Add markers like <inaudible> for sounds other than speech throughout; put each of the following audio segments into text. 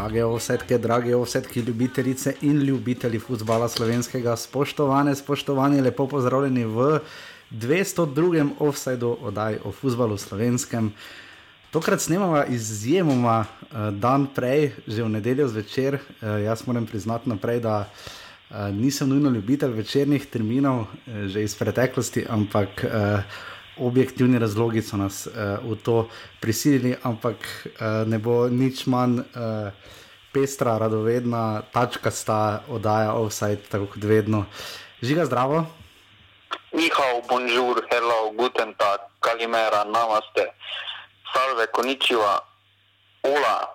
Drage ovsetke, drage ovsetke, ljubitelice in ljubitelji futbola slovenskega, spoštovane, spoštovani, lepo pozdravljeni v 202. offsajdu oddaj o futbalu slovenskem. Tokrat snemamo izjemoma uh, dan prej, že v nedeljo zvečer. Uh, jaz moram priznati naprej, da uh, nisem nujno ljubitelj večernih terminov, uh, že iz preteklosti, ampak. Uh, objektivni razlogi so nas uh, v to prisilili, ampak uh, ne bo nič manj uh, pestra, radovedna, tačka sta oddaja offside, tako kot vedno. Žiga zdravo. Nihao, bonjour, hello, guten tag, kalimera, namaste, salve, koničiva, ula.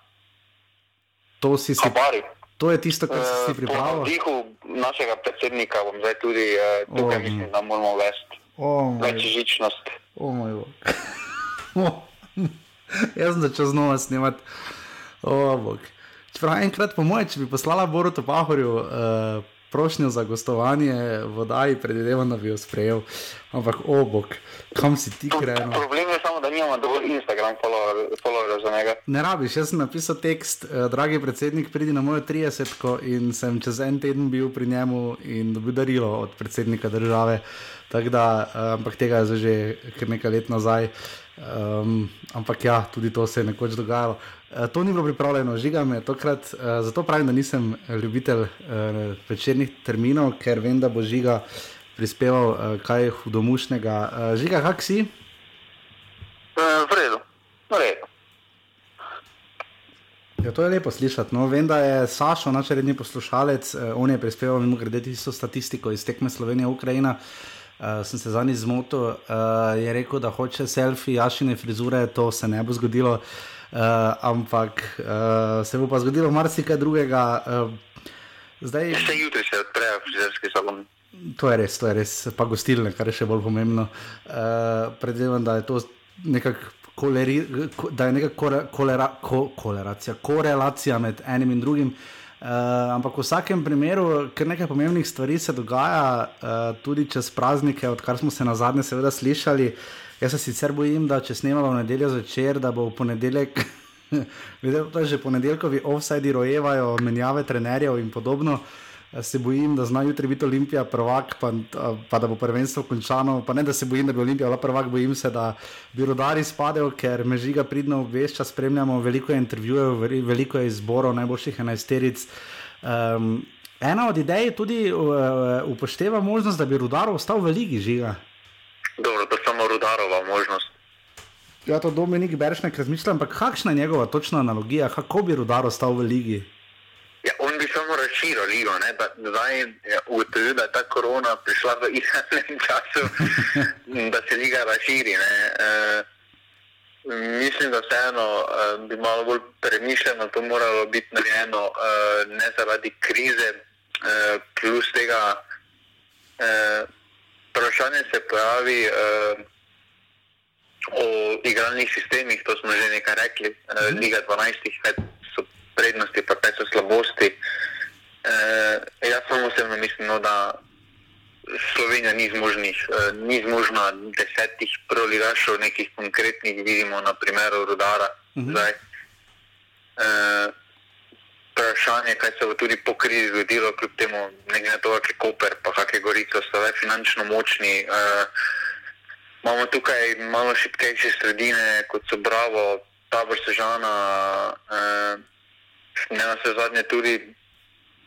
To si si. Habari. To je tisto, kar si Eh, pripravil. Po navdihu našega predsednika bom zdaj tudi eh, tukaj, Oh. mislim, da moramo vesti O, moj, večžičnost. o, moj bog. <laughs> Jaz sem začel znova snemati. O, bog. Čeprav enkrat, po mojem, če bi poslala Borutu Pahorju uh, prošnjo za gostovanje v oddaji, predvidevam, da bi jo sprejel. Ampak, o, bog, kam si ti krenil? Problem je samo, da nimamo dovolj Instagram follower- followerjev za njega. Ne rabiš, jaz sem napisal tekst, eh, dragi predsednik, pridi na mojo 30 in sem čez en teden bil pri njemu in dobil darilo od predsednika države. Tako da, eh, ampak tega je že kar nekaj let nazaj. Um, ampak ja, tudi to se je nekoč dogajalo. Uh, to ni bilo pripravljeno, žiga me tokrat, uh, zato pravim, da nisem ljubitelj uh, večernih terminov, ker vem, da bo žiga prispeval uh, kaj hudomušnega. Uh, žiga, kak si? Eh, V redu, v redu. Ja, to je lepo slišati. No, vem, da je Sašo, naš redni poslušalec, eh, on je prispeval mimo grede tisto statistiko iz tekme Slovenija-Ukrajina. Uh, sem se zadnjič zmotil, uh, je rekel, da hoče selfie, jašine frizure, to se ne bo zgodilo, uh, ampak uh, se bo pa zgodilo marsikaj drugega. Uh, zdaj, Še jutri se odprejo frizerski salon. To je res, to je res, pa gostilne, kar je še bolj pomembno. Uh, Predvidevam, da je to nekako. Koleri, ko- da je neka kolera, ko, koleracija, korelacija med enim in drugim. Uh, ampak v vsakem primeru, ker nekaj pomembnih stvari se dogaja, uh, tudi čez praznike, odkar smo se na zadnje, seveda, slišali. Jaz se sicer bojim, da če snemamo v nedeljo zvečer, da bo v ponedeljek, <laughs> videl, da že ponedeljkovi offsajdi rojevajo, menjave trenerjev in podobno. Eh, Se bojim, da zna jutri biti Olimpija prvak, pa, pa da bo prvenstvo končano. Pa ne, da se bojim, da bi Olimpija bila prvak, bojim se, da bi rodari spadel, ker me žiga pridno obvešča, spremljamo veliko je intervjujev, veliko je izborov najboljših enajsteric. Um, ena od idej tudi uh, upošteva možnost, da bi rodar ostal v ligi žiga. Dobro, to je samo rudarova možnost. Ja, to Dominik Beršnek razmišlja, ampak kakšna je njegova točna analogija, kako bi rodar ostal v ligi? Razširil ligo, ne? da zdaj je ugotovil, da je ta korona prišla v idealnem <laughs> času, <laughs> da se liga razširi. Ne? E, mislim, da vseeno e, bi malo bolj premišljeno to moralo biti narejeno, e, ne zaradi krize, e, plus tega e, vprašanje se pojavi. E, O igralnih sistemih, to smo že nekaj rekli, eh, Liga 12, kaj so prednosti, pa kaj so slabosti. Eh, jaz samo osebno mislim, no, da Slovenija ni, zmožnih, eh, ni zmožna desetih proligašov, nekih konkretnih, vidimo na primeru Rudara. Mhm. Zdaj. Eh, Vprašanje, kaj se bo tudi po krizi zgodilo, kljub temu, ne glede na to, kakšne Koper, pa kakšne Gorico, so le finančno močni. Eh, Imamo tukaj malo šipkejše sredine, kot so Bravo, Tabor Sežana, eh, ne na vse zadnje tudi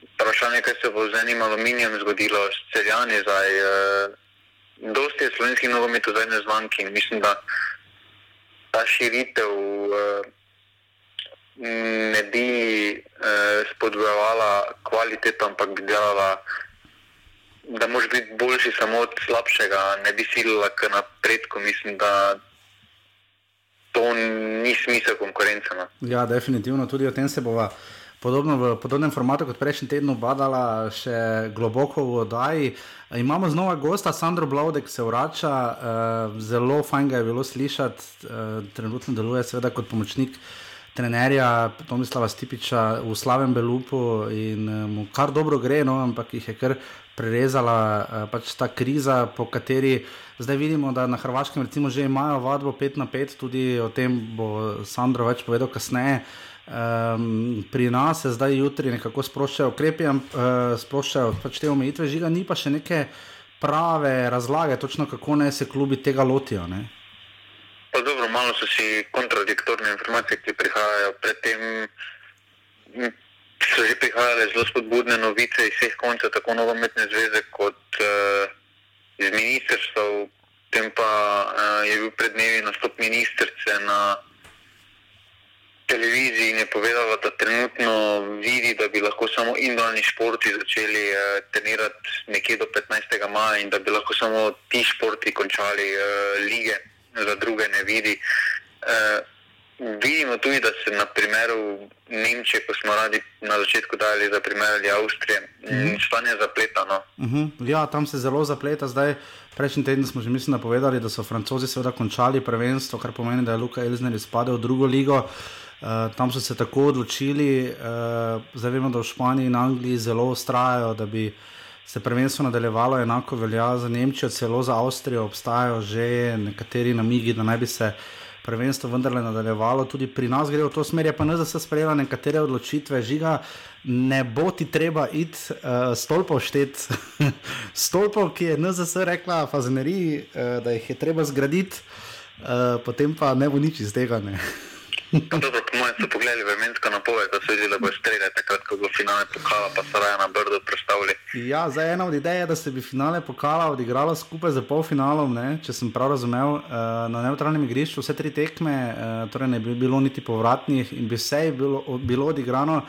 vprašanje, kaj se bo z enim aluminijem zgodilo, s celjani zdaj. Eh, dosti je slovenskih nogometov zdaj nezvanki in mislim, da ta širitev eh, ne bi eh, spodbujevala kvaliteto, ampak bi delala da moraš biti boljši samo od slabšega, ne bi silila k napredku. Mislim, da to ni smisel konkurence. No. Ja, definitivno tudi o tem se bova. Podobno v podobnem formatu kot prejšnji teden obadala še globoko v oddaji. Imamo znova gosta, Sandro Blaudek se vrača, uh, zelo fajn ga je bilo slišati, uh, trenutno deluje seveda kot pomočnik trenerja Tomislava Stipiča v Slavem Belupu in mu kar dobro gre, no, ampak jih je kar prerezala pač ta kriza, po kateri zdaj vidimo, da na Hrvaškem recimo že imajo vadbo 5 na 5, tudi o tem bo Sandro več povedal kasneje. Um, pri nas se zdaj jutri nekako sproščajo ukrepi, uh, sproščajo pač te omejitve, žiga, ni pa še neke prave razlage, točno kako naj se klubi tega lotijo. Ne? Pa dobro, malo so si kontradiktorne informacije, ki prihajajo. Predtem so že prihajale zelo spodbudne novice iz vseh koncev, tako nogometne zveze kot uh, iz ministrstva. Potem pa uh, je bil pred dnevi nastop ministrice na televiziji in je povedala, da trenutno vidi, da bi lahko samo individualni športi začeli uh, trenirati nekje do 15. maja in da bi lahko samo ti športi končali uh, lige, za druge ne vidi. Uh, vidimo tudi, da se na primeru Nemčije, ko smo radi na začetku dali za primer ali Avstrije, mm -hmm. stanje zapletano. Uh -huh. Ja, tam se zelo zapleta. Zdaj, prejšnji teden smo že mislim napovedali, da so francozi seveda končali prvenstvo, kar pomeni, da je Luka Elzner izpadel v drugo ligo. Uh, tam so se tako odločili, uh, zdaj vemo, da v Španiji in Angliji zelo ustrajajo, da bi se prvenstvo nadaljevalo, enako velja za Nemčijo, celo za Avstrijo. Obstajajo že nekateri namigi, da naj bi se prvenstvo vendarle nadaljevalo. Tudi pri nas gre v to smer, pa ne za se sprejela nekatere odločitve, žiga. Ne bo ti treba iti uh, stolpov štet, <laughs> stolpov, ki je NZS rekla, fazeneriji, uh, da jih je treba zgraditi, uh, potem pa ne bo nič iz tega. Dobro, po mojem so pogledali vremensko napoved, da so videli, da bo streljal takrat, ko bo finale pokala, pa so raje na brdo predstavili. Ja, za ena od idej je, da se bi finale pokala odigrala skupaj z polfinalom, ne? če sem prav razumel, uh, na neutralnem igrišču vse tri tekme, uh, torej ne bi bilo niti povratnih in bi vse bilo, bilo odigrano.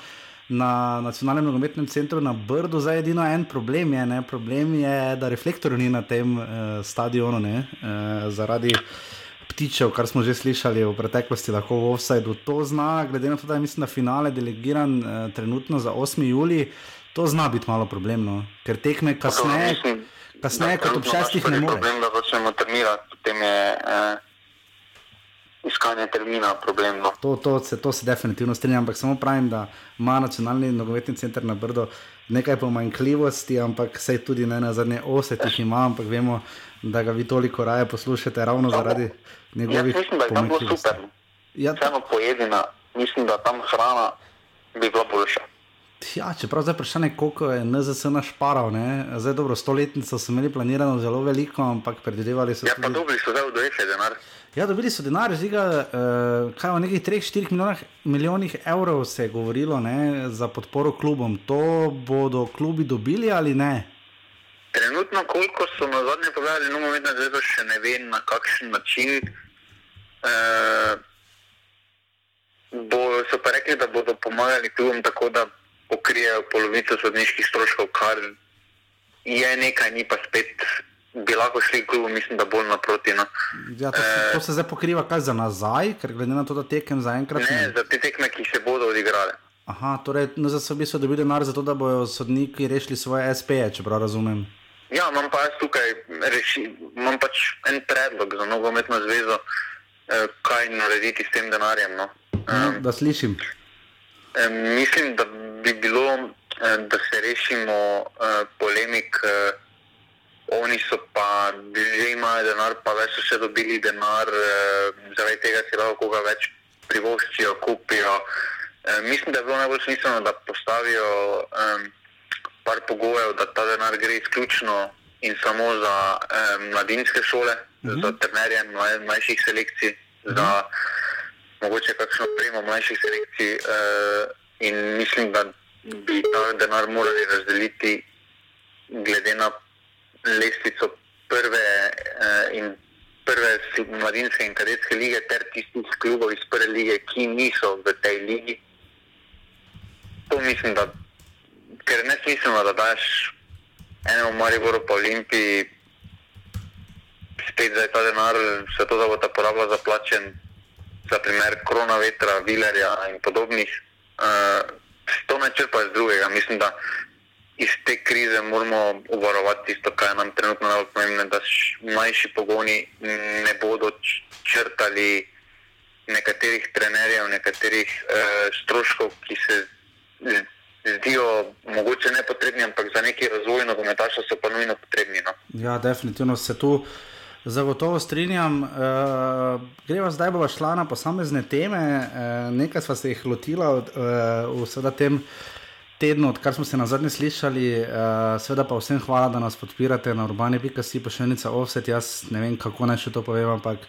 Na nacionalnem nogometnem centru na Brdu je edino en problem, je, problem je, da reflektorjev ni na tem uh, stadionu, ne, uh, zaradi uh, ptičev, kar smo že slišali v preteklosti, lahko v offsajdu to zna, glede na to, da je mislim, da finale delegiran eh, trenutno za 8. juli, to zna biti malo problemno, ker tekme kasneje, kasneje kot ob šestih ne more. Problem, da začnemo trenirati, potem je eh, iskanje termina problemno. To, to, se, to se definitivno strinjam, ampak samo pravim, da ima nacionalni nogometni center na Brdo nekaj pomanjkljivosti, ampak se tudi ne na zadnje osetih ima, ampak vemo, da ga vi toliko raje poslušate ravno zaradi njegovih mislim, da je tam bilo super. Ja, Vseeno pojedina, mislim, da tam hrana bi bila boljša. Ja, čeprav zdaj vprašanje, koliko je NZS našparal. Ne? Zdaj, dobro, stoletnico so imeli planirano zelo veliko, ampak predvidevali so. Ja, tudi... pa dobili so zdaj dojše denar. Ja, dobili so denar, ziga, uh, kaj o nekih 3-4 milijonih, milijonih evrov se je govorilo ne, za podporo klubom. To bodo klubi dobili ali ne? Trenutno, koliko so na zadnje povedali, no, vedno zvezo še ne vem na kakšen način. Uh, bo, so pa rekli, da bodo pomagali klubom tako, da pokrijejo polovico sodniških stroškov, kar je nekaj, ni pa spet bi lahko šli klubom, mislim, da bolj naproti. No. Ja, to, se, to se zdaj pokriva kaj za nazaj, ker glede na to, da tekem zaenkrat. Ne, ne, za te tekme, ki se bodo odigrale. Aha, torej, no, za sebi so dobili denar za to, da bodo sodniki rešili svoje SP-je, če prav razumem. Ja, imam pa jaz tukaj reši, imam pač en predlog za nogometno zvezo, eh, kaj narediti s tem denarjem. No. Um, da slišim. Eh, mislim, da bi bilo, eh, da se rešimo eh, polemik. Eh, oni so pa že imeli denar, pa več so še dobili denar, eh, zaradi tega si lahko koga več privoščijo, kupijo. Eh, mislim, da je bilo najbolj smiselno, da postavijo. Eh, par pogojev, da ta denar gre izključno in samo za eh, mladinske šole, uh -huh. za trenerje mlaj, mlajših selekcij, uh -huh. za mogoče kakšno premo mlajših selekcij. Eh, in mislim, da bi ta denar morali razdeliti glede na lestvico prve eh, in prve mladinske in kadetske lige ter tistih klubov iz prve lige, ki niso v tej ligi. To mislim, da ker ne smiselno, da daš enemu Mariboru po Olimpiji, spet za ta denar, se to da bo ta porabila za plačen, za primer korona vetra, vilerja in podobnih. Uh, to ne črpa iz drugega. Mislim, da iz te krize moramo uvarovati tisto, kar je nam trenutno najbolj pomembno, da mlajši pogoni ne bodo črtali nekaterih trenerjev, nekaterih uh, stroškov, ki se zdijo mogoče nepotrebni, ampak za neki razvoj nogometaša so pa nujno potrebni. No. Ja, definitivno se tu. Zagotovo strinjam. Uh, greva zdaj bova šla na posamezne teme. Uh, nekaj sva se jih lotila uh, v tem tednu, odkar smo se na zadnje slišali. Uh, seveda pa vsem hvala, da nas podpirate na urbani.si pošiljnica offset. Jaz ne vem, kako naj še to povem, ampak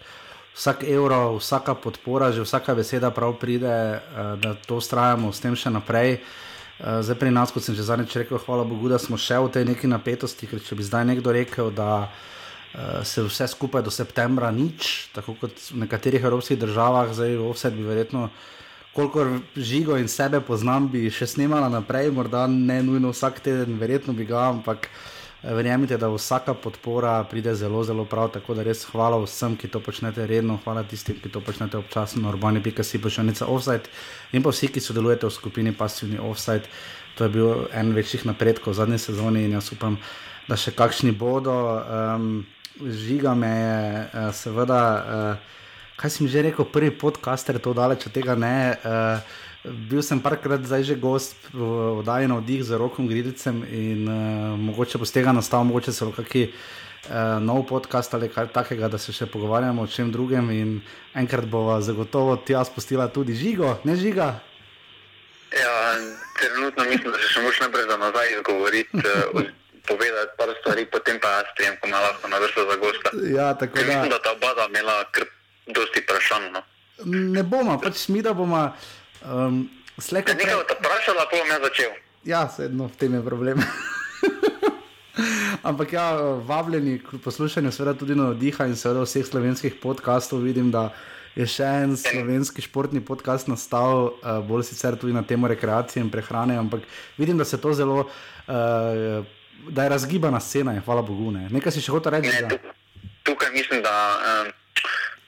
vsak evro, vsaka podpora, že vsaka beseda prav pride, uh, da to ustrajamo s tem še naprej. Uh, zdaj pri nas, kot sem že zadnjič rekel, hvala Bogu, da smo še v tej neki napetosti, ker če bi zdaj nekdo rekel, da uh, se vse skupaj do septembra nič, tako kot v nekaterih evropskih državah, zdaj vse bi verjetno, kolikor žigo in sebe poznam, bi še snimala naprej, morda ne nujno vsak teden, verjetno bi ga, ampak uh, verjemite, da vsaka podpora pride zelo, zelo prav. Tako da res hvala vsem, ki to počnete redno, hvala tistim, ki to počnete občasno na urbani.si pošiljnica offside in pa vsi, ki sodelujete v skupini pasivni offside. To je bil en večjih napredkov v zadnji sezoni in jaz upam, da še kakšni bodo. Um, žiga me je, uh, seveda, uh, kaj sem že rekel, prvi podcaster, to daleč od tega ne. Uh, bil sem parkrat zdaj že gost v oddaji na oddih z rokom Gridicem in uh, mogoče bo z tega nastal, mogoče celo kakšen uh, nov podcast ali kaj takega, da se še pogovarjamo o čem drugem in enkrat bova zagotovo tja spustila tudi žigo, ne žiga. Ja, trenutno mislim, da se še moš naprej za nazaj izgovoriti. <laughs> Uh, povedati par stvari, potem pa jaz prijem, ko malo lahko navršam za gosta. Ja, tako da. Mislim, da ta oba imela kar dosti vprašanj. No. Ne bomo, pač mi da bomo. Um, Nekaj pre... od vprašanja, pa bom jaz začel. Ja, sedno, v tem je problem. <laughs> Ampak ja, vabljeni k poslušanju, seveda tudi na oddiha in seveda vseh slovenskih podkastov. Vidim, da je še en slovenski športni podcast nastal, uh, bolj sicer tudi na temo rekreacije in prehrane, ampak vidim, da se to zelo. Uh, da je razgibana scena, hvala Bogu. Ne. Nekaj si še hotel reči? Ne, tukaj mislim, da um,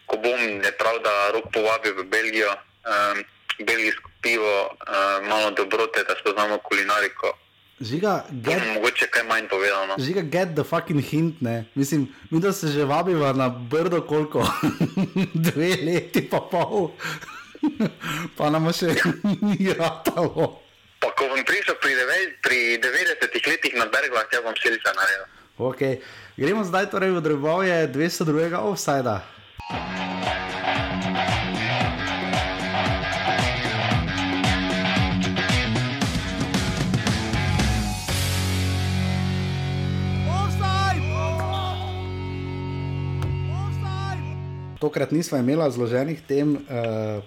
ko bom ne prav, da rok povabi v Belgijo, um, belgijsko pivo, um, malo dobrote, da spoznamo kulinariko. Žiga, get, mogoče kaj manj povedano. Žiga, get the fucking hint, ne. Mislim, mi da se že vabiva na brdo koliko, <laughs> dve leti pa pol, <laughs> pa nam še <laughs> ni ratalo. Pa ko bom prišel pri, pri 90 letih na Berglah, ja bom šelica naredil. Okay. Gremo zdaj torej v drobovje 202. offsajda. Tokrat nismo imeli zloženih tem uh,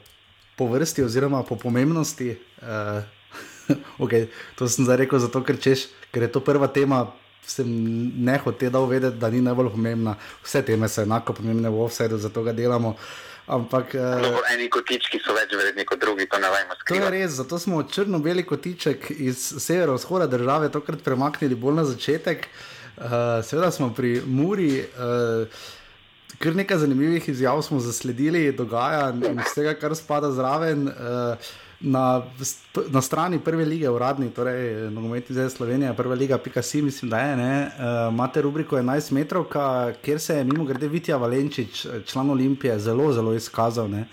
po vrsti oziroma po pomembnosti. <laughs> Uh, okay, to sem zdaj rekel, zato, ker, češ, ker je to prva tema. Sem ne hotel vedeti, da ni najbolj pomembna. Vse teme so enako pomembne v offsetu, zato ga delamo. Ampak, uh, eni kotički so več vredni kot drugi, to ne vemo. To je res, zato smo črno-beli kotiček iz severovzhoda države tokrat premaknili bolj na začetek. Uh, seveda smo pri Muri, uh, kar nekaj zanimivih izjav smo zasledili, dogajanj in vsega, kar spada zraven. Uh, na, na strani prve lige, uradni, torej nogometni zdaj Slovenija, prva liga, pika si, mislim, da je. Uh, imate rubriko 11 metrov, kjer se je mimo grede Vitja Valenčič, član Olimpije, zelo, zelo izkazal. Ne?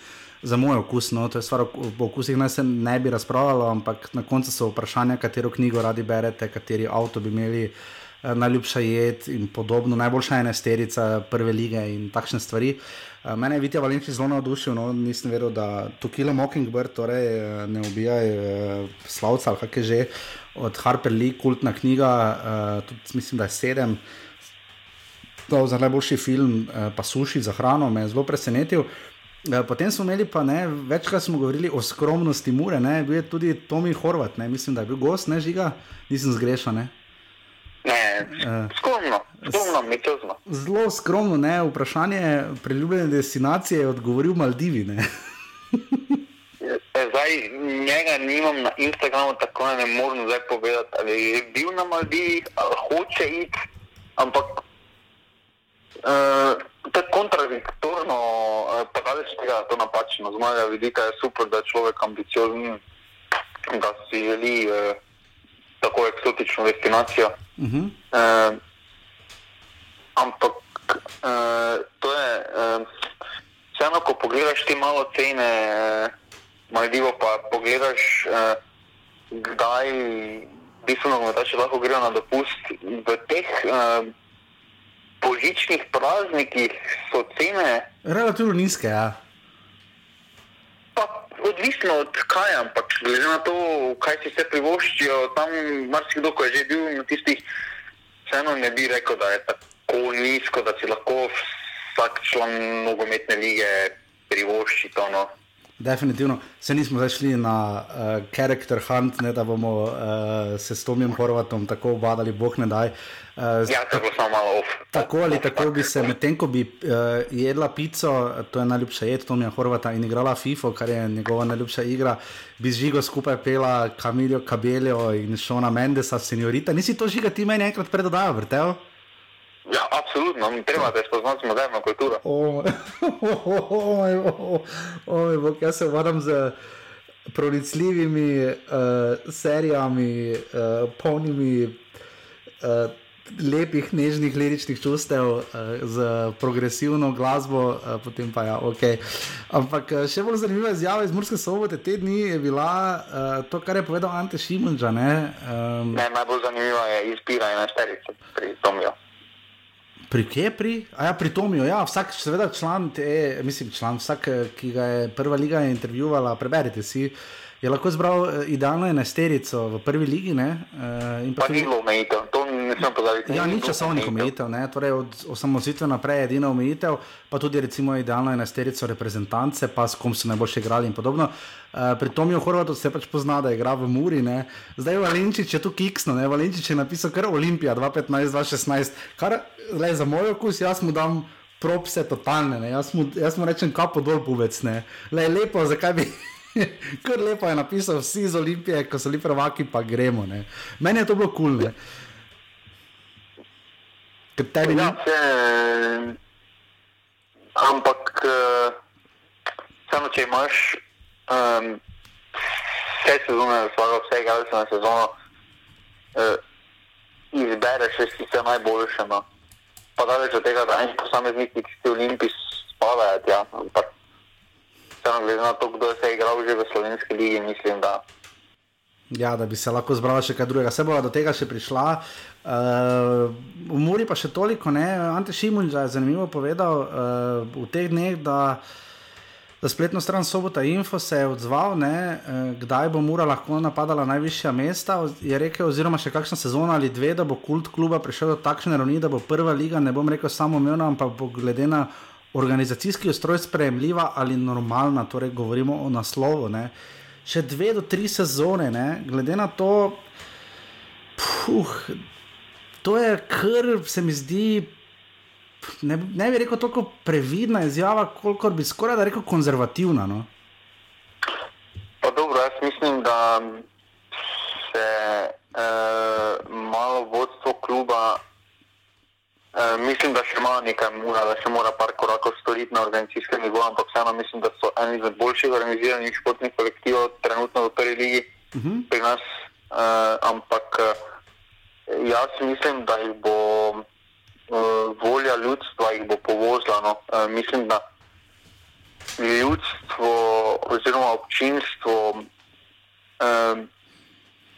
Za moj okus, no, to je stvar, po okusih naj se ne bi razpravljalo, ampak na koncu so vprašanja, katero knjigo radi berete, kateri avto bi imeli, uh, najljubša jed in podobno, najboljša enesterica prve lige in takšne stvari. Eh, mene je Vitja Valenči zelo navdušil, no, nisem vedel, da to Kilo Mockingbird torej, eh, ne ubija uh, slavca ali kaj že od Harper Lee, kultna knjiga, tudi mislim, da je sedem. To za najboljši film, pa suši za hrano, me je zelo presenetil. Potem smo imeli pa ne, večkrat smo govorili o skromnosti Mure, ne, bil je tudi Tomi Horvat, ne, mislim, da je bil gost, ne žiga, nisem zgrešen. Ne. Ne, skromno, skromno, mi to znamo. Zelo skromno, ne, vprašanje priljubljene destinacije je odgovoril Maldivi. E, <laughs> zdaj, njega nimam na Instagramu, tako da ne morem zdaj povedati, ali je bil na Maldivih, ali hoče iti, ampak uh, to je kontradiktorno, uh, pa da se tega to napačno. Z mojega vidika je super, da je človek ambiciozen, da si želi. Uh, tako eksotično destinacijo. Uh -huh. uh, ampak uh, to je uh, vseeno, ko pogledaš ti malo cene, uh, Maldivo pa pogledaš, uh, kdaj bistveno nogometaši lahko grejo na dopust. V teh uh, božičnih praznikih so cene. Relativno nizke, ja. Odvisno od kaj, ampak glede na to, kaj si se privoščijo, tam marsikdo, ko je že bil na tistih, vseeno ne bi rekel, da je tako nizko, da si lahko vsak član nogometne lige privošči to. No. Definitivno se nismo zašli na uh, character hunt, ne, da bomo uh, se s Tomijem Horvatom tako obadali, boh ne daj. Uh, ja, to bo samo malo off. Tako ali tako bi se, medtem ko bi uh, jedla pico, to je najljubša jed Tomija Horvata in igrala FIFO, kar je njegova najljubša igra, bi z žigo skupaj pela Kamiljo Kabeljo in Šona Mendesa, seniorita. Nisi to žiga ti meni enkrat predodajal, vrtel? Ja, absolutno, treba, da spoznamo moderno kulturo. Oj, jaz se varam z pronicljivimi uh, serijami, uh, polnimi uh, lepih, nežnih, liričnih čustev, uh, z progresivno glasbo, uh, potem pa ja, ok. Ampak še bolj zanimiva izjava iz Murske sobote te dni je bila uh, to, kar je povedal Ante Šimunča. Ne? Um, ne, najbolj zanimiva je izbira ena šterica pri Tomijo. Pri kje pri? A ja, pri Tomijo, ja, vsak, seveda, član, te, mislim, član, vsak, ki ga je prva liga intervjuvala, preberite si. Je lahko zbral eh, idealno enesterico v prvi ligi. Ne, uh, pa tudi... ni bilo omejitev, to ne smem pozabiti. Ja, ni časovnih omejitev, ne, torej od osamosvitve naprej je edina omejitev, pa tudi recimo idealno enesterico reprezentance, pa s kom so najboljši igrali in podobno. Uh, pri Tomiju Horvatu se pač pozna, da je igral v Muri. Ne. Zdaj Valenčič je tu kiksno, ne. Valenčič je napisal kar Olimpija 2015-2016, kar le, za moj okus, jaz mu dam propse totalne, ne. jaz mu, jaz mu rečem kapo dol puvec, ne. Le, lepo, zakaj bi. <laughs> Kar lepo je napisal, vsi iz Olimpije, ko so bili prvaki, pa gremo. Ne. Meni je to bilo kul. Cool, tebi ja, se, ampak, uh, samo če imaš um, vse sezone, svoje vse igralce na sezono, uh, izbereš vse najboljše. No. Pa daleč od tega, da en posameznik, ki ti v Olimpiji spadajo, ja, ampak vseeno, glede na to, kdo je se igral že v slovenski ligi, mislim, da. Ja, da bi se lahko zbrala še kaj drugega. Se bo do tega še prišla. Uh, v Muri pa še toliko, ne? Ante Šimunč je zanimivo povedal uh, v teh dneh, da za spletno stran Sobota Info se je odzval, ne, uh, kdaj bo Mura lahko napadala najvišja mesta. Je rekel, oziroma še kakšna sezona ali dve, da bo kult kluba prišel do takšne ravni, da bo prva liga, ne bom rekel samo umevna, ampak bo glede na organizacijski ustroj sprejemljiva ali normalna, torej govorimo o naslovu. Ne. Še dve do tri sezone, ne. glede na to, puh, to je kar se mi zdi. Ne, ne bi rekel tako previdna izjava, koliko bi skoraj da rekel konzervativna. No? Pa dobro, jaz mislim, da se uh, malo vodstvo kluba Eh, mislim, da še ima nekaj mura, da še mora par korakov storiti na organizacijskem nivoju, ampak vseeno mislim, da so eni izmed boljših organiziranih športnih kolektivov trenutno v prvi ligi uh mhm. -huh. pri nas. Uh, ampak uh, jaz mislim, da jih bo uh, volja ljudstva jih bo povozila. No. Uh, mislim, da ljudstvo oziroma občinstvo uh,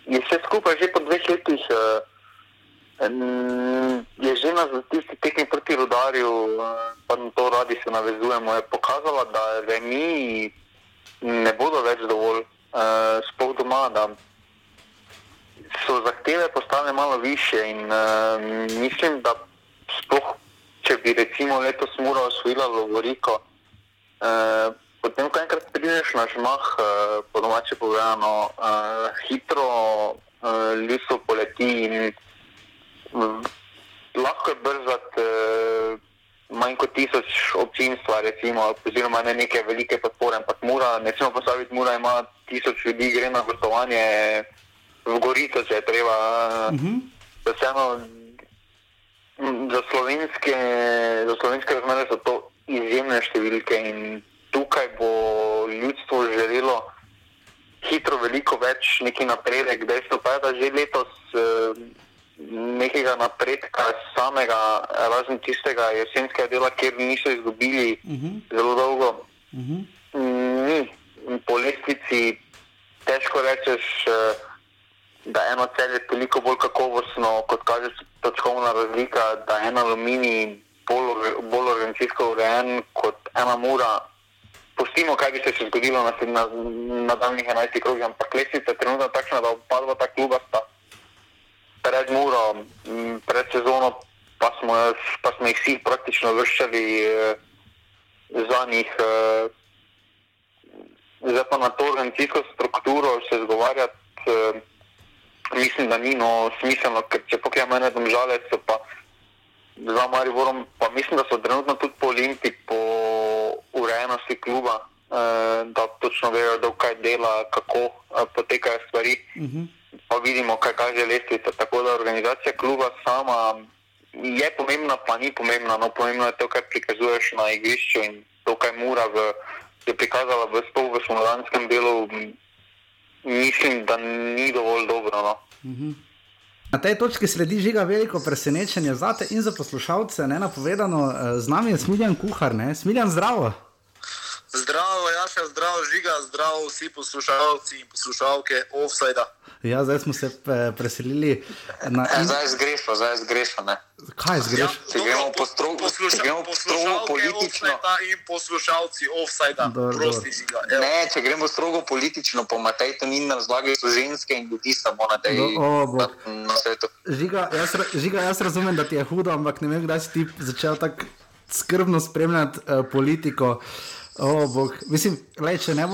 je vse skupaj že po dveh letih. Uh, Je že na tisti tekmi proti rodarju, pa na to radi se navezujemo, je pokazala, da remi ne bodo več dovolj, uh, sploh doma, da so zahteve postale malo više in uh, mislim, da sploh, če bi recimo letos mora osvojila Lovoriko, uh, potem, ko enkrat prideš na žmah, uh, po domače povedano, uh, hitro uh, ljudstvo poleti in lahko je brzati uh, manj kot tisoč občinstva, recimo, oziroma ne neke velike podpore, ampak mora, ne smemo postaviti, mora ima tisoč ljudi, gre na gostovanje v Gorico, če je treba. Uh -huh. Vseeno, za slovenske, za slovenske razmere so to izjemne številke in tukaj bo ljudstvo želelo hitro veliko več neki napredek. Dejstvo pa je, da že letos uh, nekega napredka, samega, razen tistega jesenskega dela, kjer niso izgubili uh -huh. zelo dolgo. Uh -huh. Ni po lestvici težko rečeš, eh, da eno cel je toliko bolj kakovostno, kot kaže točkovna razlika, da je eno aluminij bolj, bolj organizacijsko urejen kot ena mura. Pustimo, kaj bi se še zgodilo na, na, na daljnih 11 krogih, ampak lestvica je trenutno takšna, da oba ta kluba sta pred Muro, pred sezono, pa smo, pa smo jih vsi praktično vrščali eh, za njih. Eh, zdaj pa na to organizacijsko strukturo se zgovarjati, eh, mislim, da ni no smiselno, ker če pokrijemo ene domžale, so pa za Mariborom, pa mislim, da so trenutno tudi po Olimpii, po urejenosti kluba, da točno vejo, da kaj dela, kako potekajo stvari. Uh mhm. -huh pa vidimo, kaj kaže lestvica. Tako da organizacija kluba sama je pomembna, pa ni pomembna. No, pomembno je to, kar prikazuješ na igrišču in to, kaj mora v, je prikazala v spolu v slovanskem delu. Mislim, da ni dovolj dobro. No. Mhm. Na tej točki sledi žiga veliko presenečenje za te in za poslušalce. Ne napovedano, eh, z nami je Smiljan Kuhar, ne? Smiljan zdravo. Zdravo, ja še zdravo, žiga, zdravo vsi poslušalci in poslušalke offside. Ja, zdaj smo se eh, preselili na. E, zdaj zgrešno, zdaj zgrešno. Kaj zgrešno? Ja, gremo po strogu, posluša, gremo po strogu politično. In poslušalci offside, prosti žiga. Evo. Ne, če gremo strogo politično, po Matej to ni na razlagi, so ženske in ljudi samo na tej na, na svetu. Žiga jaz, žiga, jaz razumem, da ti je hudo, ampak ne vem, kdaj si ti začel tako skrbno spremljati uh, politiko. Oh, Mislim, lej, če ne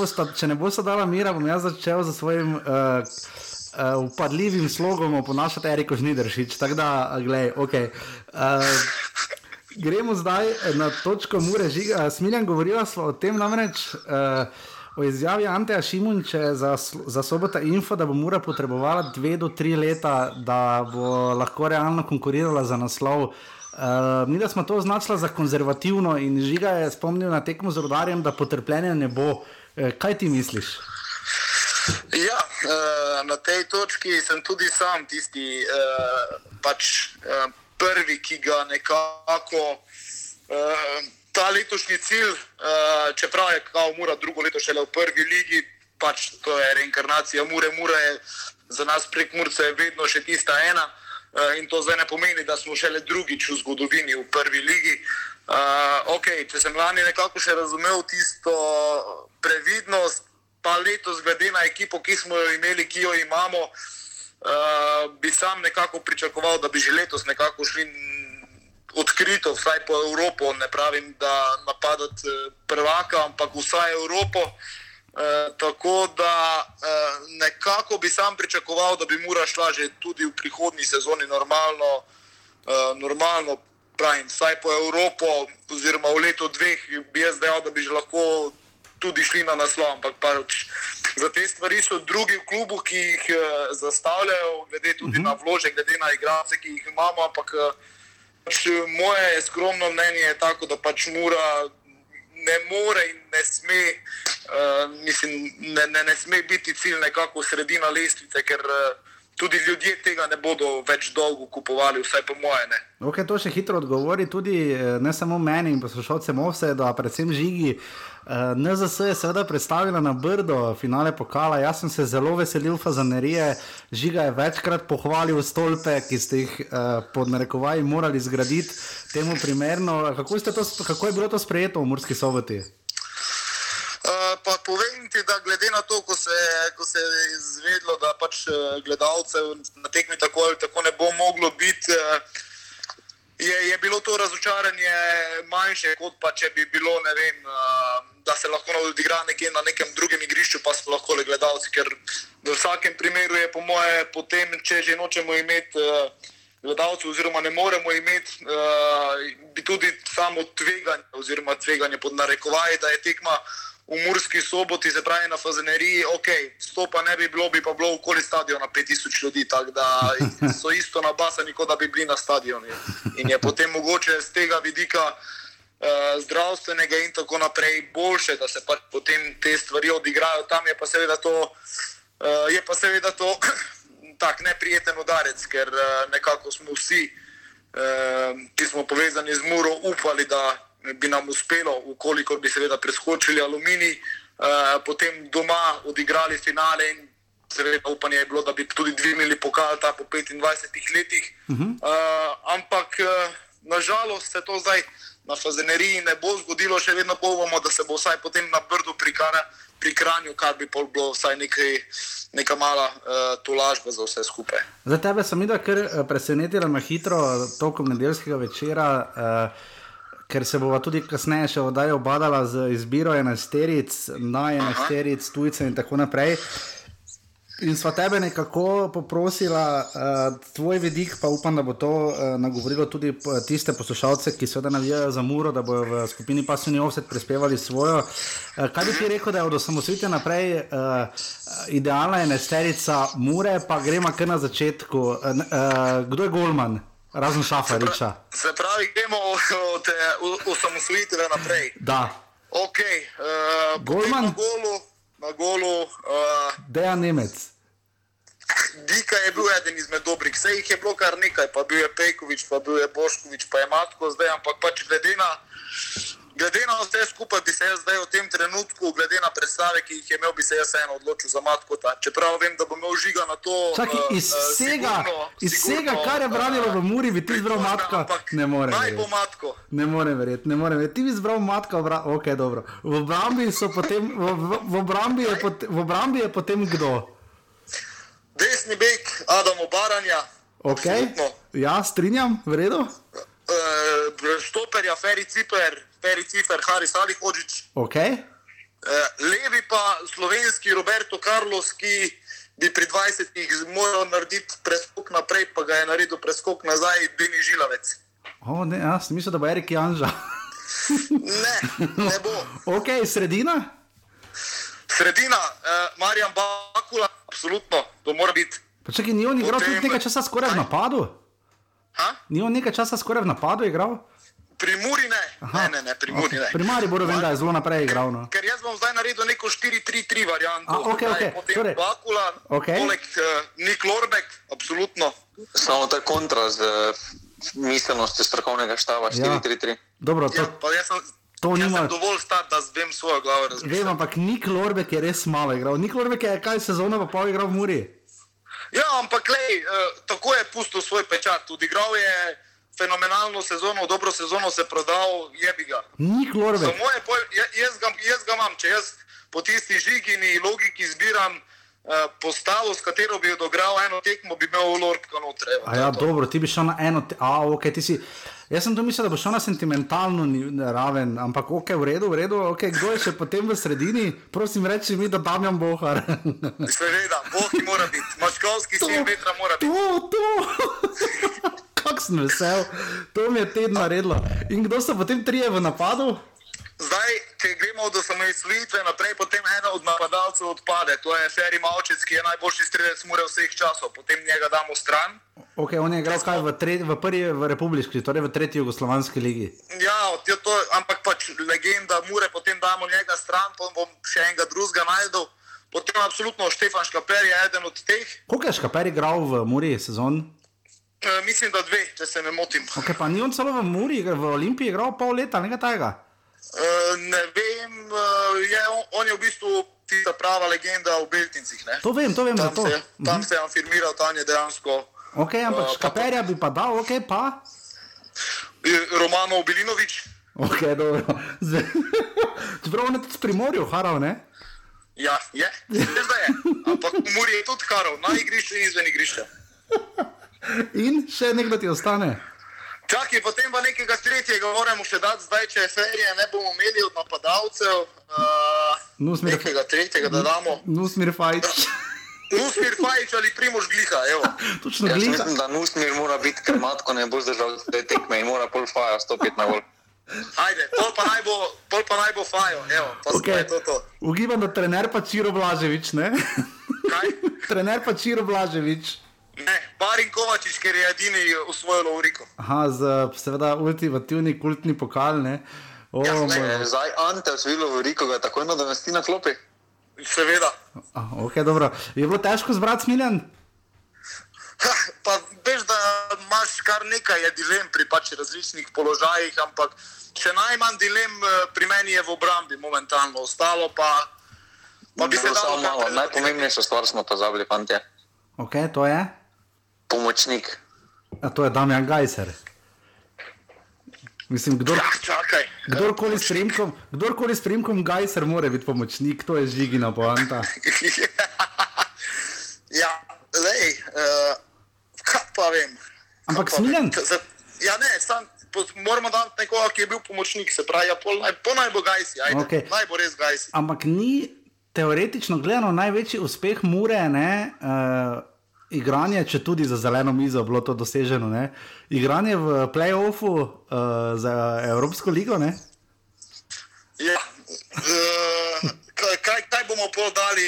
bo sta dala mira, bom jaz začel za svojim uh, uh, upadljivim slogom oponašati Eriko Žnidršič. Tako da, gledaj, ok. Uh, gremo zdaj na točko Mure Žiga. Smiljan, govorila smo o tem namreč. Uh, O izjavi Anteja Šimunča za, za sobota info, da bo mora potrebovala dve do tri leta, da bo lahko realno konkurirala za naslov. Uh, Uh, mi smo to označili za konzervativno in žiga je spomnil na tekmo z rodarjem, da potrpljenja ne bo. Uh, kaj ti misliš? Ja, uh, na tej točki sem tudi sam tisti uh, pač, uh, prvi, ki ga nekako. Uh, Ta letošnji cilj, uh, čeprav je kao Mura drugo leto šele v prvi ligi, pač to je reinkarnacija Mure. Mura je za nas prek Murca vedno še tista ena. Uh, Eh, in to zdaj ne pomeni, da smo šele drugič v zgodovini v prvi ligi. Uh, eh, okay, če sem lani nekako še razumel tisto previdnost, pa letos, glede na ekipo, ki smo jo imeli, ki jo imamo, uh, bi sam nekako pričakoval, da bi že letos nekako šli odkrito, vsaj po Evropo. Ne pravim, da napadati prvaka, ampak vsaj Evropo. Eh, tako da uh, nekako bi sam pričakoval, da bi Mura šla že tudi v prihodnji sezoni normalno, uh, normalno pravim, vsaj po Evropo, oziroma v letu dveh bi jaz dejal, da bi že lahko tudi šli na naslov. Ampak pač za te stvari so drugi v klubu, ki jih uh, zastavljajo, glede tudi uh mhm. -huh. na vložek, glede na igralce, ki jih imamo. Ampak uh, pač moje skromno mnenje je tako, da pač Mura ne more in ne sme, uh, mislim, ne, ne, ne sme biti cilj nekako sredina lestvice, ker uh, tudi ljudje tega ne bodo več dolgo kupovali, vsaj po moje. Ne. Okay, to še hitro odgovori tudi eh, ne samo meni in poslušalcem OVSE, da predvsem žigi. Uh, NZS je seveda predstavila na Brdo finale pokala. Jaz sem se zelo veselil fazanerije. Žiga je večkrat pohvalil stolpe, ki ste jih uh, pod narekovaji morali zgraditi temu primerno. Kako, to, kako je bilo to sprejeto v Murski soboti? Uh, pa povem ti, da glede na to, ko se, ko se je izvedlo, da pač gledalcev na tekmi tako ali tako ne bo moglo biti. Uh, je, je bilo to razočaranje manjše, kot pa če bi bilo, ne vem, da se lahko odigra nekje na nekem drugem igrišču, pa so lahko le gledalci. Ker v vsakem primeru je, po moje, potem, če že nočemo imeti gledalcev, oziroma ne moremo imeti, bi tudi samo tveganje, oziroma tveganje pod narekovaj, da je tekma v Murski soboti, se pravi na Fazeneriji, ok, stopa ne bi bilo, bi pa bilo okoli stadiona 5000 ljudi, tako da so isto nabasani, kot da bi bili na stadionu. In je potem mogoče z tega vidika uh, zdravstvenega in tako naprej boljše, da se pač potem te stvari odigrajo. Tam je pa seveda to, uh, je pa seveda to <clears throat> tak neprijeten udarec, ker uh, nekako smo vsi, uh, ki smo povezani z Muro, upali, da bi nam uspelo, ukoliko bi seveda preskočili aluminij, uh, potem doma odigrali finale in seveda upanje je bilo, da bi tudi dvignili pokal ta po 25 letih. Uh -huh. uh, ampak uh, nažalost se to zdaj na fazeneriji ne bo zgodilo, še vedno povemo, da se bo vsaj potem na brdu prikara pri kranju, kar bi bilo vsaj nekaj, neka mala uh, tolažba za vse skupaj. Za tebe sem videl, ker presenetila na hitro tokom nedeljskega večera. Uh, Ker se bova tudi kasneje še oddaja obadala z izbiro enajsteric, na enajsteric, tujce in tako naprej. In sva tebe nekako poprosila, uh, tvoj vidik, pa upam, da bo to uh, nagovorilo tudi tiste poslušalce, ki seveda navijajo za muro, da bodo v skupini Pasuni Offset prispevali svojo. Uh, kaj bi ti rekel, da je od osamosvojitve naprej uh, idealna enesterica mure, pa gremo kar na začetku. Uh, uh, kdo je Golman? Razen šafariča. Se pravi, gremo od osamosvojitve naprej. Da. Ok, uh, Golman. Na golu, na golu. Uh, Deja Nemec. Dika je bil eden izmed dobrih, vse jih je bilo kar nekaj, pa bil je Pejkovič, pa bil je Boškovič, pa je Matko zdaj, ampak pač glede na, glede na vse skupaj bi se jaz zdaj v tem trenutku, glede na predstave, ki jih je imel, bi se jaz eno odločil za Matko. Ta. Čeprav vem, da bo imel žiga na to. Čaki, iz uh, vsega, sigurno, iz vsega, sigurno, kar je branilo v Muri, bi ti izbral pritožbe, Matka. Ne morem. Naj bo. Matko. Ne morem verjeti, ne morem verjeti. Ti bi izbral matka, obra... ok, dobro. V obrambi potem, v, v, v, obrambi je pot, v obrambi je potem kdo? Desni bek, Adamo Baranja. Ok, absolutno. ja, strinjam, v redu. Uh, štoperja, Feri Ciper, Feri Ciper, Haris Ali Hočič. Ok, Uh, levi pa slovenski Roberto Carlos, ki bi pri 20-ih moral narediti preskok naprej, pa ga je naredil preskok nazaj, Deni Žilavec. oh, ne, jaz mislim, da bo Erik Janža. <laughs> Ne, ne bo. ok, sredina. Sredina, uh, Marjan Bakula, absolutno, to mora biti. Pa čakaj, ni on igral Potem- tudi nekaj časa skoraj v napadu? Ha? Ni on nekaj časa skoraj v napadu igral? Pri Muri ne, ne, ne, ne, pri Muri ne. Pri Mariboru vem, da je zelo naprej igral. No. Ker jaz bom zdaj naredil neko 4-3-3 varianto. A, okej, Zdaj okej, Potem torej. Bakula, Okej. poleg uh, Nik Lorbek, absolutno. Samo ta kontra z eh, miselnostjo strokovnega štaba Ja. 4-3-3. Dobro, Ja, to, pa jaz sem, to jaz nima- dovolj star, da vem svojo glavo razmišljati. vem, ampak Nik Lorbek je res malo igral. Nik Lorbek je kaj sezona pa pol igral v Muri. Ja, ampak lej, uh, tako je pustil svoj pečat. Odigral je fenomenalno sezono, dobro sezono se prodal, jebi ga. Nik Lorbek. Za moje poj, ja- jaz, ga, jaz ga imam, če jaz po tisti žigini logiki zbiram uh, postavo, s katero bi odigral eno tekmo, bi imel Lorka noter. evo, ja, dobro, ti bi šel na eno, te... a ok, ti si. Jaz sem to mislil, da bo šel na sentimentalno raven, ampak ok, v redu, v redu, ok, kdo je še potem v sredini? Prosim, reči mi, da Damjan Bohar. Seveda, Bog mora biti, mačkovski sin vetra mora biti. To, to. <laughs> Kak sem vesel, to mi je teden naredilo. In kdo so potem trije v napadu? Zdaj, če gremo od osamosvojitve naprej, potem ena od napadalcev odpade. To je Ferry Malčec, ki je najboljši strelec mure vseh časov. Potem njega damo stran. Ok, on je igral kaj v, tre, v prvi v republiški, torej v tretji jugoslovanski ligi. Ja, je to, ampak pač legenda mure, potem damo njega stran, potem bom še enega drugega najdel. Potem absolutno Štefan Škaper je eden od teh. Koliko je Škaper igral v Muri sezon? E, mislim, da dve, če se ne motim. Ok, pa ni on celo v Muri, v Olimpiji igral pol leta, nekaj tajega. E, ne vem, e, je, on, on je v bistvu tista prava legenda v Beltincih. Ne? To vem, to vem, Tam se, tam se je afirmiral, tam je dejansko Ok, ampak Eh, pa- Škaperja bi pa dal, ok, pa. e, Romanov Bilinovič. Ok, dobro. <laughs> Zdaj- Čeprav on je tudi s primorju, haral, ne? Ja, je, da je. Ampak v Muri je tudi karov, na igrišču in izven igrišča. <laughs> In še nekdo ti ostane. Čakaj, potem pa nekega tretjega moramo še dati, zdaj če ferije ne bomo imeli od napadalcev. Uh, Nusmir- nekega tretjega, da damo. Nusmir Fajč. Usmir Fajič ali Primož Gliha, evo. <laughs> Točno Jaz glika. mislim, da Nusmir mora biti, ker matko ne bo zdržal te tekme in mora pol faja stopiti na gol. Ajde, pol pa naj bo, pol pa naj bo Fajo, evo, pa Ok, okay. je to to. ugibam, da trener pa Čiro Blaževič, ne? Kaj? <laughs> trener pa Čiro Blaževič. Ne, Barin Kovačič, ker je edini usvojil Lovriko. Aha, z seveda ultimativni kultni pokal, ne? O, Ja, ne. Zdaj Ante osvilo v Riko, ga takoj nadomesti na klopi. Seveda. A, ok, dobro. Je bilo težko zbrati Smiljan? Ha, pa veš, da imaš kar nekaj je dilem pri pač različnih položajih, ampak še najmanj dilem eh, pri meni je v obrambi momentalno, ostalo pa, pa bi se dalo malo. Najpomembnejšo stvar smo pozabili, fantje. Ok, to je. Pomočnik. A to je Damjan Gajser. Mislim, kdor, Ja, čakaj. kdorkoli s primkom, kdorkoli s primkom Gajser mora biti pomočnik, to je žigina poanta. <laughs> ja, lej, uh, kaj pa vem. Ampak. Za- Ja, ne, sam, moramo dati nekoga, ki je bil pomočnik, se pravi, ja, pol, naj, po naj bo gajsi, ajde, Okej. naj bo res gajsi. Ampak ni teoretično gledano največji uspeh Mure, ne, uh, igranje, če tudi za zeleno mizo bilo to doseženo, ne, igranje v playoffu uh, za Evropsko ligo. Ne. Ja, uh, kaj, kaj, kaj bomo pol dali,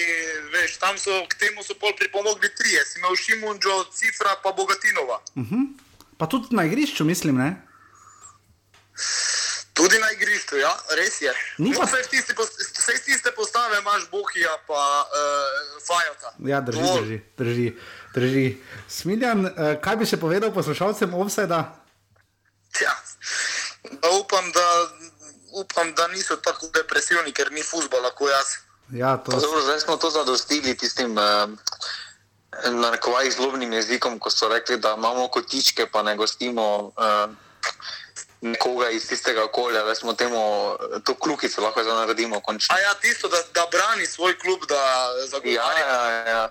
veš, tam so k temu so pol pripomogli trije, si imel Šimunčo, Cifra pa Bogatinova. Pa tudi na igrišču, mislim. Ne. Tudi na igrišču, ja, res je. Ni No, pa- vse tiste, vse tiste postave imaš Bohija pa uh, Fajota. Ja, drži, Dovolj. drži, drži, drži. Smiljan, uh, kaj bi še povedal poslušalcem Offsida? Ja, da upam, da, upam, da niso tako depresivni, ker ni fuzbola kot jaz. Ja, to Dobro, zdaj smo to zadostili tistim uh, narekovajih zlobnim jezikom, ko so rekli, da imamo kotičke, pa ne gostimo uh, nekoga iz tistega okolja, da smo temu eh, to klukico lahko zdaj naredimo končno. A ja, tisto, da, da brani svoj klub, da Ja, zagovarja. ja,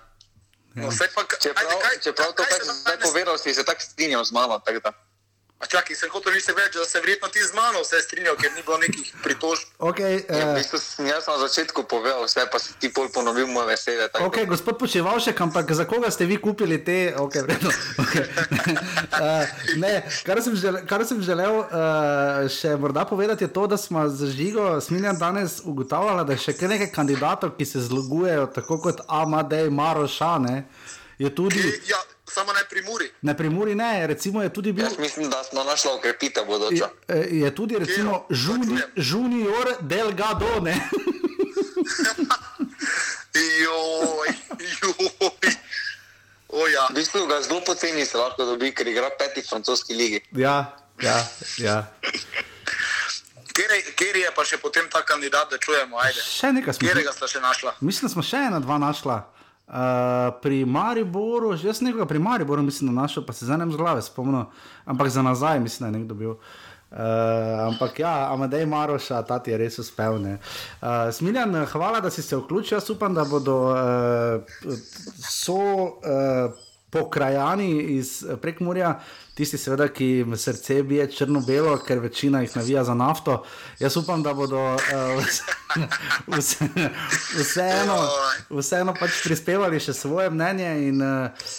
ja. No, pa, Čeprav, ajde, kaj- čeprav to, kar se si zdaj povedal, si se tako strinjal z mano. tako da. A čakaj, sem hotel reči več, da se verjetno ti z mano vse strinjal, ker ni bilo nekih pritožb. Okay, Ja, v uh, bistvu sem jaz na začetku povedal vse, pa si ti pol ponovil moje vesele. tako da- okay, gospod Počevalšek, ampak za koga ste vi kupili te? Okay, vredno, okay. <laughs> uh, ne, kar, sem žele, kar sem želel uh, še morda povedati, je to, da smo z Žigo Smiljan danes ugotavljali, da je še kar nekaj kandidatov, ki se zlogujejo, tako kot Amadej Marošane. Je tudi, Ja, samo ne pri Muri. na primuri ne, recimo je tudi bil. Jaz mislim, da smo našli okrepitev bodoča. Je, je tudi recimo juni, junior Delgado, ne? <laughs> Joj, joj. O ja. V bistvu ga zelo poceni se lahko dobi, ker igra peti v francoski ligi. ja, ja, ja. Kjer je, kjer je pa še potem ta kandidat, da čujemo, ajde. Še nekaj smo. Kjerega sta še našla? Mislim, da smo še ena, dva našla. Uh, pri Mariboru, že jaz nekoga pri Mariboru mislim, da našel, pa se zdaj ne vem z glave spomnil, ampak za nazaj mislim, da je nekdo bil. Uh, ampak ja, Amadej Maroša, ta ti je res uspel. Uh, Smiljan, hvala, da si se vključil. Jaz upam, da bodo uh, so uh, pokrajani iz Prekmurja, tisti, seveda, ki jim srce bije črno-belo, ker večina jih navija za nafto. Jaz upam, da bodo uh, <laughs> vse, vseeno, vseeno pač prispevali še svoje mnenje in uh,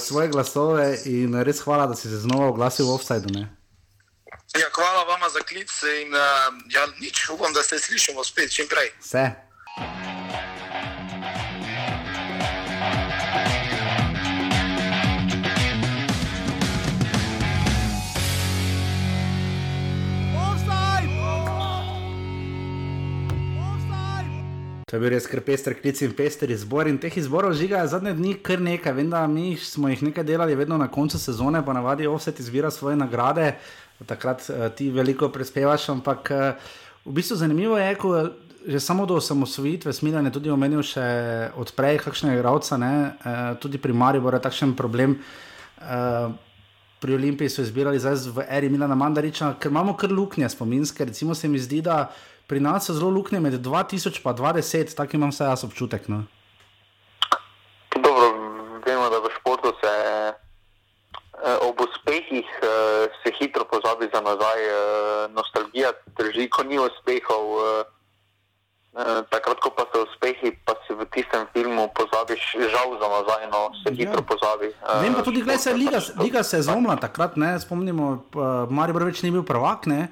svoje glasove. In res hvala, da si se znova oglasil v offsajdu. ne. Ja, hvala vama za klic in uh, ja, nič, upam, da se slišimo spet čim prej. Vse. To je bil res kar pester klic in pester izbor. In teh izborov žiga zadnje dni kar nekaj. Vem, da mi smo jih nekaj delali, vedno na koncu sezone, pa navadi offset izbira svoje nagrade, takrat uh, ti veliko prispevaš. Ampak uh, v bistvu zanimivo je, ko že samo do osamosvojitve Smiljan je tudi omenil še odprej kakšnega igralca, ne, uh, tudi pri Mariboru je takšen problem. Uh, Pri Olimpiji so izbirali zdaj v eri Milana Mandariča, ker imamo kar luknje spominske. Recimo se mi zdi, da pri nas so zelo luknje med 2000 in 2010, tako imam vsaj jaz občutek. No? Dobro, vemo, da v športu se eh, ob uspehih eh, se hitro pozabi za nazaj. Eh, nostalgija drži, ko ni uspehov. Eh, eh, takrat, ko pa so uspehi, pa si v tistem filmu pozabiš, žal za nazaj, no se Ja. hitro pozabi. Eh, Vem pa tudi, da se šport je liga, pač liga se je zlomila takrat, ne? spomnimo, uh, Maribor več ni bil prvak, ne?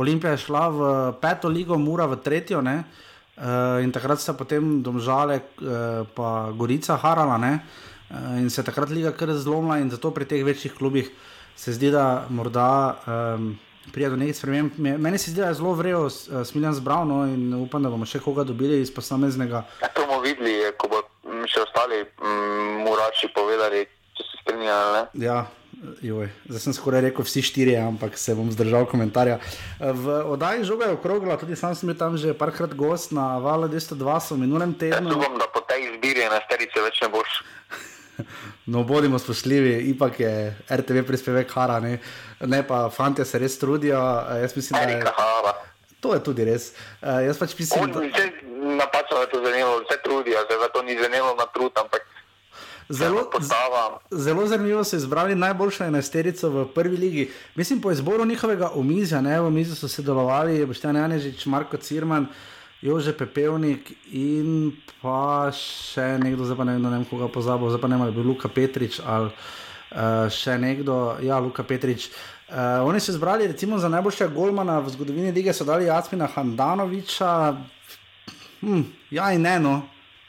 Olimpija je šla v peto ligo, Mura v tretjo. Ne? Uh, in takrat sta potem Domžale, uh, pa Gorica harala, ne? Uh, in se takrat liga kar zlomila, in zato pri teh večjih klubih se zdi, da morda um, pride do nekih sprememb. Me- Meni se zdi, da je zelo vrel uh, Smiljan zbral, no, in upam, da bomo še koga dobili iz posameznega. Ja, to bomo videli, ko bo mm, še ostali mm, murači povedali, če se strinjali. Ja, joj, zdaj sem skoraj rekel vsi štirje, ampak se bom zdržal komentarja. V oddaji žoga je okrogla, tudi sam sem tam že parkrat gost na Vale 202 v minulem tednu. upam, da po tej izbiri na sterice več ne boš. <laughs> No, bodimo spoštljivi, ipak je RTV prispevek Hara, ne, ne pa fanti se res trudijo. eh, Jaz mislim, da je, Erika Hara. to je tudi res. Uh, jaz pač mislim, On da napačno je to zanimivo, vse trudijo, zdaj to ni zanimivo na trud, ampak zelo. Zelo zanimivo so izbrali najboljšo enajsterico v prvi ligi. Mislim, po izboru njihovega omizja, ne, v omizju so sodelovali Boštjan Janežič, Marko Cirman, Jože Pepevnik in pa še nekdo, zdaj pa ne vem, ne vem koga pozabil, zdaj pa ne vem, ali je bil Luka Petrič ali uh, še nekdo, ja, Luka Petrič. Uh, oni so izbrali recimo za najboljšega golmana v zgodovini lige, so dali Jasmina Handanoviča. Hm, ja in ne, no.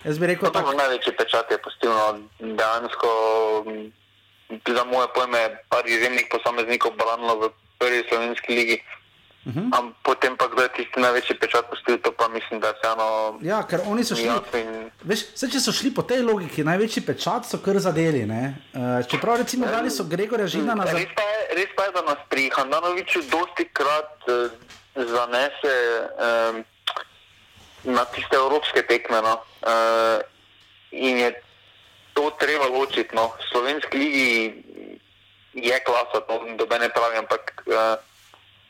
Jaz bi rekel To tako. je največji pečat, je pustil no, dejansko za moje pojme par izjemnih posameznikov branilo v prvi slovenski ligi. Uh -huh. Am, potem pa kdo je tisti največji pečat pustil, to pa mislim, da je vseeno Ja, ker oni so šli. in Veš, vse, če so šli po tej logiki, največji pečat so kar zadeli. Uh, čeprav recimo dali so Gregorja Židana za. Res pa, je, res pa je, da nas pri Handanoviču dosti krat uh, zanese um, na tiste evropske tekme. No. Uh, in je to treba ločiti. No. V slovenski ligi je klasa, to dobe ne pravi, ampak uh,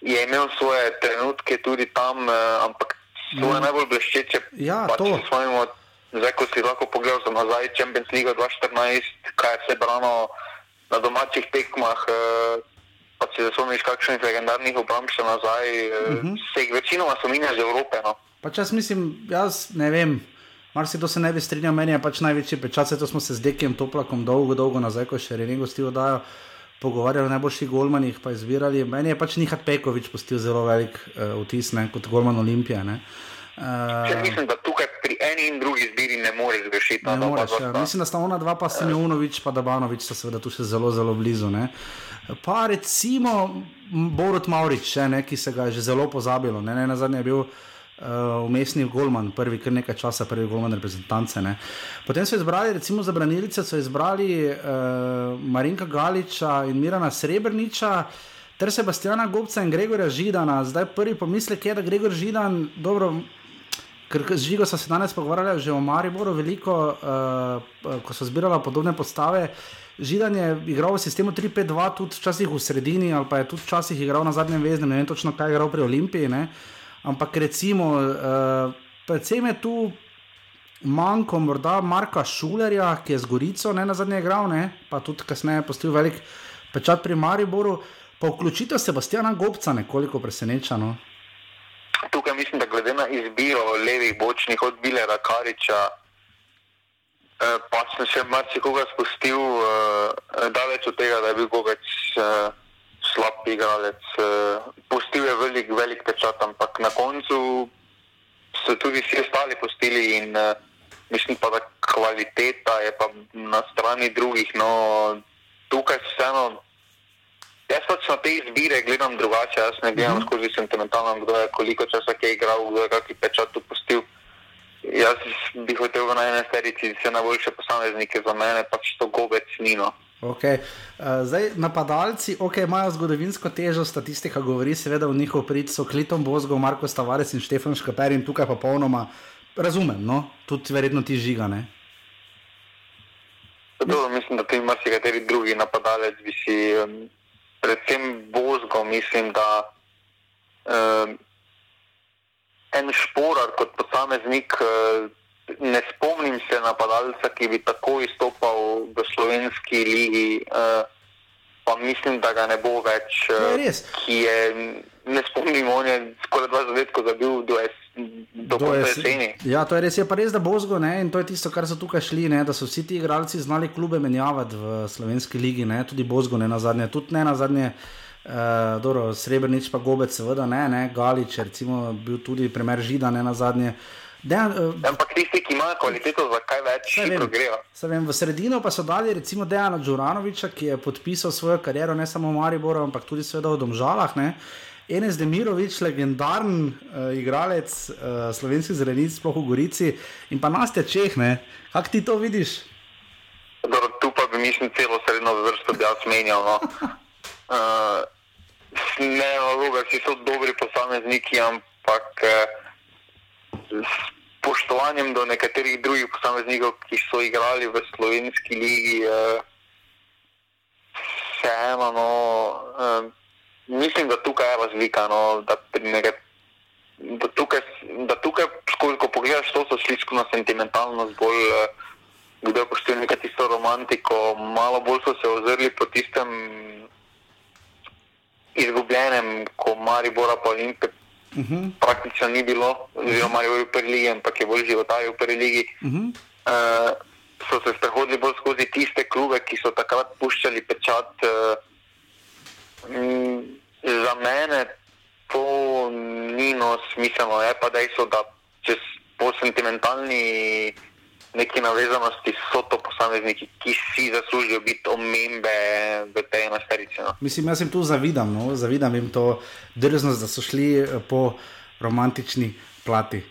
je imel svoje trenutke tudi tam, uh, ampak svoje Mm. najbolj bleščeče. Ja, pač to. s svojim, Zdaj, ko si lahko pogledal za nazaj, Champions League 2014, kaj je vse brano na domačih tekmah, eh, pa si zapomniš kakšnih legendarnih obramb še nazaj, uh -huh. se jih večinoma spominja iz Evrope. No. Pač jaz mislim, jaz ne vem. Marsikdo se ne bi strinjal, meni je pač največji pečat, saj to smo se z Dekem Toplakom dolgo, dolgo nazaj, ko še Rene gosti oddajo, pogovarjali o najboljših golmanih, pa izbirali. Meni je pač Nihat Pekovič postil zelo velik uh, vtis, ne, kot golman Olimpije. Ne. Če Uh, mislim, da tukaj pri eni in drugi zbiri ne moreš zgrešiti. Ne moreš, ja. Mislim, da sta ona dva, pa Simeunovič, pa Dabanovič, sta seveda tu še zelo, zelo blizu. Ne. Pa recimo Borut Maurič, še, ne, ki se ga je že zelo pozabilo. Ne, ne, na zadnje je bil uh, umestni golman, prvi kar nekaj časa, prvi golman reprezentance. Ne. Potem so izbrali, recimo za branilice, so izbrali uh, Marinka Galiča in Mirana Srebrniča. Ter Sebastiana Gobca in Gregorja Židana. Zdaj prvi pomislek je, da Gregor Židan, dobro, ker z Žigo so se danes pogovarjali že o Mariboru veliko, uh, ko so zbirala podobne postave. Židan je igral v sistemu 3-5-2, tudi včasih v sredini, ali pa je tudi včasih igral na zadnjem veznem, ne vem točno, kaj je igral pri Olimpiji. Ne? Ampak recimo, uh, predvsem je tu manjko morda Marka Šulerja, ki je z Gorico ne na zadnje igral, ne? pa tudi kasneje postil velik pečat pri Mariboru. Pa vključitev Sebastiana Gobca nekoliko preseneča. No? Tukaj mislim, da glede na izbiro levih bočnih od Bilera Kariča, eh, pa sem še marsikoga spustil, eh, daleč od tega, da je bil Gogec eh, slab igralec. Eh, pustil je velik, velik pečat, ampak na koncu so tudi vsi ostali pustili in eh, mislim pa, da kvaliteta je pa na strani drugih. No, tukaj se vseeno. Jaz pač na te izbire gledam drugače, jaz ne gledam -huh. skozi sentimentalno, kdo je koliko časa je igral, kdo je kakšen pečat upustil. Jaz bi hotel v najne sterici vse najboljše posameznike za mene, pač to gobec nino. Okay. Uh, zdaj, napadalci okay, imajo zgodovinsko težo, statistika govori, seveda v njihov prid so Kliton Bozgov, Marko Stavares in Štefan Škaper in tukaj popolnoma razumem, no? tudi verjetno ti žigane. Mislim, da tudi marsikateri drugi napadalec bi si, um, predvsem Bozgo, mislim, da um, en šporar kot posameznik, uh, ne spomnim se napadalca, ki bi tako izstopal v slovenski ligi. Uh, Pa mislim, da ga ne bo več. Ne, uh, res. Ki je, ne spomnim, on je skoraj 20 let, ko je bil do, es, do, do jes-. Ja, to je res, je pa res, da Bozgo ne, in to je tisto, kar so tukaj šli, ne, da so vsi ti igralci znali klube menjavati v slovenski ligi, ne, tudi Bozgo ne na zadnje, tudi ne na zadnje. Uh, dobro, Srebrenic pa Gobec, seveda ne, ne, Galič, recimo bil tudi primer Žida, ne na zadnje. Dejan, uh, Ampak tisti, ki imajo kvaliteto, za kaj več hitro grejo. Vem, v sredino pa so dali recimo Dejana Đuranoviča, ki je podpisal svojo kariero ne samo v Mariboru, ampak tudi seveda v Domžalah. Ne? Enes Demirovič, legendaren uh, igralec uh, slovenskih zelenic, sploh v Gorici, in pa Nastja Čeh, ne? Kako ti to vidiš? Dobro, tu pa bi mislim celo srednjo vrsto bi jaz menjal. No. Uh, <laughs> ne, vloga, vsi so dobri posamezniki, ampak uh, spoštovanjem do nekaterih drugih posameznikov, ki so igrali v slovenski ligi, uh, vseeno, no, uh, mislim, da tukaj je razlika. No, da, nekaj, da tukaj, da tukaj skozi, ko pogledaš, to so slisko na sentimentalnost, bolj uh, kdo je poštel nekaj tisto romantiko, malo bolj so se ozrli po tistem izgubljenem, ko Maribora pa Olimpije. Uh -huh. Praktično ni bilo, oziroma je v prvi ligi, ampak je bolj životajal v prvi ligi. Uh -huh. uh, so se sprehodili bolj skozi tiste klube, ki so takrat puščali pečat. Uh, za mene to ni no smiselno, je pa dejstvo, da če po sentimentalni neki navezanosti so to posamezniki, ki si zaslužijo biti omembe v tej enajsterici. No. Mislim, jaz jim tu zavidam, no? zavidam jim to drznost, da so šli po romantični plati.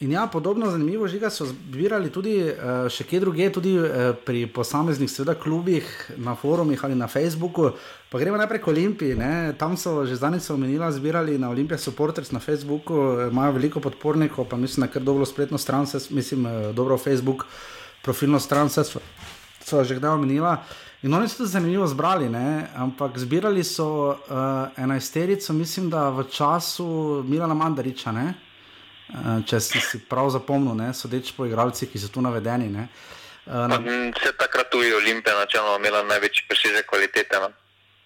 In ja, podobno zanimivo žiga so zbirali tudi uh, še kje druge, tudi uh, pri posameznih seveda, klubih, na forumih ali na Facebooku. Pa gremo najprej k Olimpiji. Ne? Tam so že se omenila, zbirali na Olimpiji supporters na Facebooku, imajo veliko podpornikov, pa mislim, da kar dobro spletno stran, se, mislim, dobro Facebook, profilno stran se so že kdaj omenila. In oni so to zanimivo zbrali, ne? ampak zbirali so uh, enajsterico, mislim, da v času Milana Mandariča. Ne? Eh, če si, si prav zapomnil, ne, sodeč po igralcih, ki so tu navedeni. Ne. Uh, na... Vse takrat tudi Olimpija, načeloma, imela največji presežek kvalitete. No.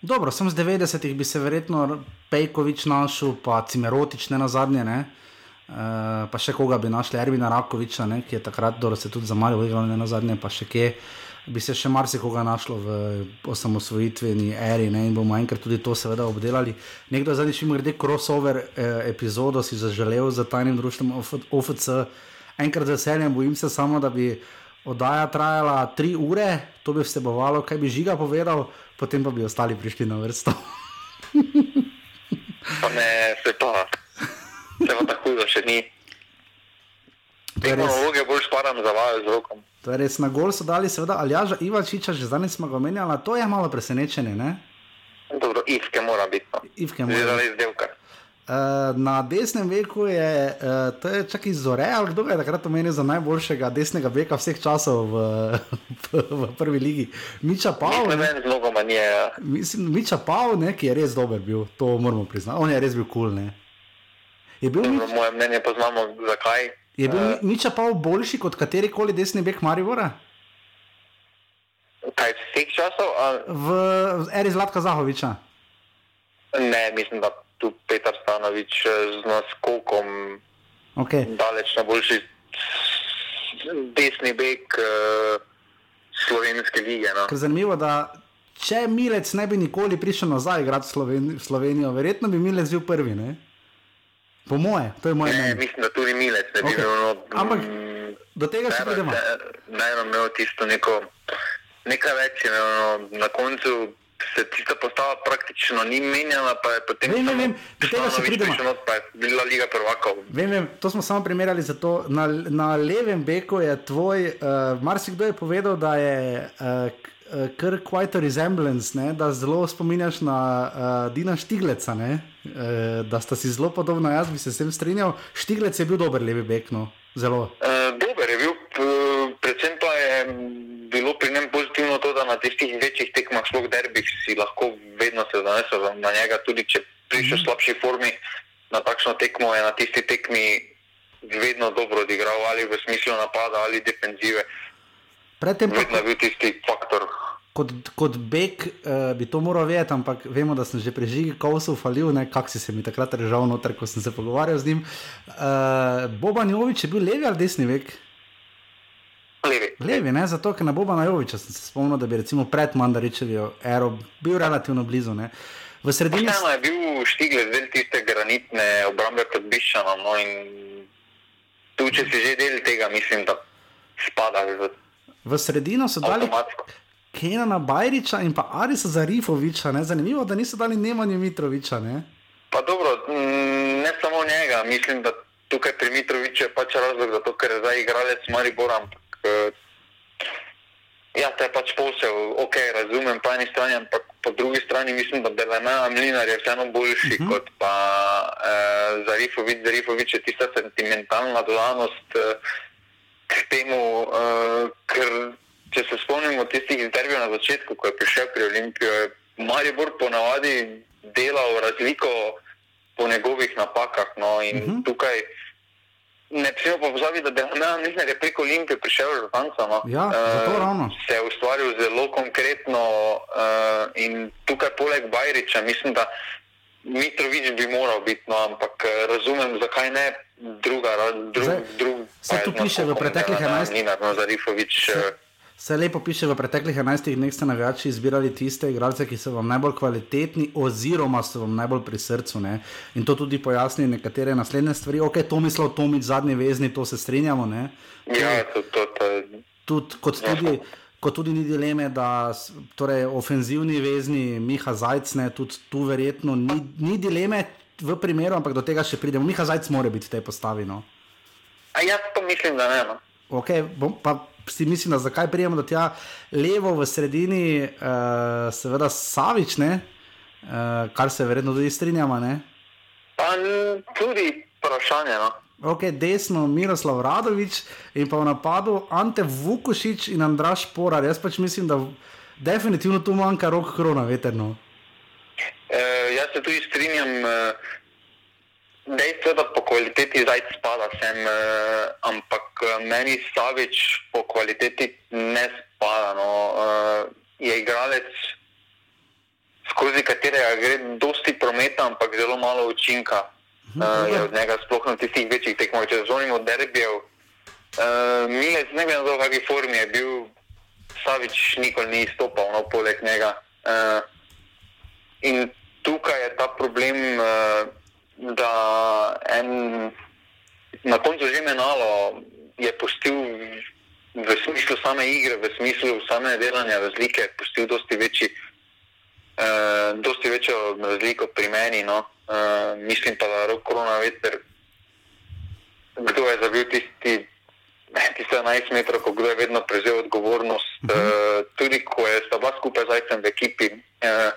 Dobro, sem z 90-ih bi se verjetno Pejkovič našel, pa Cimerotič ne na zadnje. Ne. Uh, pa še koga bi našli, Ervina Rakoviča, ne, ki je takrat, da se tudi za malo igral, ne na zadnje, pa še kje. Uh, bi se še marsikoga našlo v osamosvojitveni eri ne? in bomo enkrat tudi to seveda obdelali. Nekdo je zadnjič imel grede crossover eh, epizodo, si zaželel za tajnim društvom OFC. Enkrat z veseljem bojim se samo, da bi oddaja trajala tri ure, to bi vsebovalo, kaj bi žiga povedal, potem pa bi ostali prišli na vrsto. <laughs> pa ne, se pa, se pa tako da še ni. Te monologe bolj sparam za vajo z rokom. To je res na gol so dali, seveda, Aljaža Ivačiča, že zdaj smo ga omenjali, to je malo presenečenje. Ne? Dobro, Ivke mora biti. No. Ivke mora biti. Uh, na desnem veku je, uh, to je čak iz Zore, ali kdo je takrat omenil za najboljšega desnega veka vseh časov v, v, <laughs> v prvi ligi. Miča Pavel. Ne vem, zelo manj je. Ja. Mislim, Miča Pavel, ne, ki je res dober bil, to moramo priznati. On je res bil kul. Cool, je bil Dobro, Mič... Moje mnenje poznamo, zakaj. Je bil uh, Miča pa boljši kot kateri koli desni bek Marivora? Kaj z vseh časov? Ali... V eri Zlatka Zahoviča. Ne, mislim, da tu Petar Stanovič z naskokom. Okay. Daleč na boljši desni bek uh, slovenske lige. No. Zanimivo, da če Milec ne bi nikoli prišel nazaj igrati v Slovenijo, verjetno bi Milec bil prvi. Ne? Po moje, to je moje mnenje. Mislim, da tudi milec ne okay. bi bil. No, Ampak do tega še pridemo. Naj nam imel tisto neko, nekaj več, no, na koncu se tista postava praktično ni menjala, pa je potem vem, vem, vem, do tega še pridemo. Not, pa je bila liga prvakov. Vem, vem, to smo samo primerjali za to. Na, na levem beku je tvoj, uh, marsikdo je povedal, da je uh, uh, kar quite a resemblance, ne? da zelo spominjaš na uh, Dina Štigleca, uh, da sta si zelo podobna. Jaz bi se s tem strinjal. Štiglec je bil dober, levi bek. No? Zelo. Uh, dober je bil, predvsem pa je bilo pri njem pozitivno to, da na tistih večjih tekmah, sploh derbih, si lahko vedno se zanesel na njega, tudi če prišel v mhm. slabši formi na takšno tekmo, je na tisti tekmi vedno dobro odigral ali v smislu napada ali defenzive. Predtem pa je bil tisti faktor. Kot, kot bek uh, bi to moral vedeti, ampak vemo, da sem že prežigal, ko so falil, kako si se mi takrat režal noter, ko sem se pogovarjal z njim. Uh, Boban Jovič je bil levi ali desni vek? Levi. Levi, ne? zato ker na Bobana Joviča sem se spomnil, da bi recimo pred Mandaričevijo ero bil relativno blizu. Ne? V sredini. Ja, je bil štigle del tiste granitne obrambe pred Bišanom. No, tu, če si že del tega, mislim, da spada v V sredino so dali Kenana Bajriča in pa Arisa Zarifoviča. Ne? Zanimivo, da niso dali Nemanja Mitroviča. Ne? Pa dobro, mm, ne samo njega. Mislim, da tukaj pri Mitroviču je pač razlog, zato, ker je zdaj igralec Maribor. Eh, Ja, to je pač posel, ok, razumem po eni strani, ampak po drugi strani mislim, da Belena Mlinar je vseeno boljši uh -huh. kot pa eh, Zarifovič. Zarifovič je tista sentimentalna dodanost eh, k temu, eh, ker če se spomnimo tistih intervjujev na začetku, ko je prišel pri Olimpiji, je Maribor ponavadi delal razliko po njegovih napakah. No, in uh -huh. tukaj ne smemo pa pozabiti, da je Mehner preko Olimpije prišel Županca. No. Ja, uh, se je ustvaril zelo konkretno uh, in tukaj poleg Bajriča mislim, da Mitrovič bi moral biti, no, ampak razumem, zakaj ne druga. Dru, Zdaj, drug, se tu piše v preteklih 11 letih. No, Zarifovič. Se, Se lepo piše, v preteklih 11 dneh ste navijači izbirali tiste igralce, ki so vam najbolj kvalitetni, oziroma so vam najbolj pri srcu. Ne? In to tudi pojasni nekatere naslednje stvari. Ok, to mislil Tomič, zadnji vezni, to se strinjamo. Ne? Ja, to, to, to, tudi, kot, tudi, kot tudi ni dileme, da torej, ofenzivni vezni Miha Zajc, ne, tudi tu verjetno ni, ni dileme v primeru, ampak do tega še pridemo. Miha Zajc mora biti v tej postavi. No? A jaz pa mislim, da ne. No. Okay, bom, pa, si mislim, da zakaj prijemo do tja levo v sredini, uh, seveda Savič, uh, kar se verjetno tudi strinjamo. Pa tudi vprašanje. No. Ok, desno Miroslav Radovič in pa v napadu Ante Vukošič in Andraš Porar. Jaz pač mislim, da definitivno tu manjka rok krona, veterno. E, jaz se tudi strinjam. Dejstvo je, da po kvaliteti zdaj spada sem, uh, ampak uh, meni Savič po kvaliteti ne spada. No. Uh, je igralec, skozi katerega gre dosti prometa, ampak zelo malo učinka. Uh, je od njega sploh na tistih večjih tekmah, če zvonimo derbijev. Uh, Milec, ne vem, v kakšni formi je bil, Savič nikoli ni izstopal, no, poleg njega. Uh, in tukaj je ta problem. Uh, da en, na koncu že menalo je pustil v smislu same igre, v smislu same delanja razlike, pustil dosti večji. Uh, dosti večjo razliko pri meni, no. uh, mislim pa, da rok korona veter, kdo je zabil tisti, tisti 11 metrov, ko kdo je vedno prevzel odgovornost, uh -huh. uh, tudi ko je sta dva skupaj zajcem v ekipi. Uh,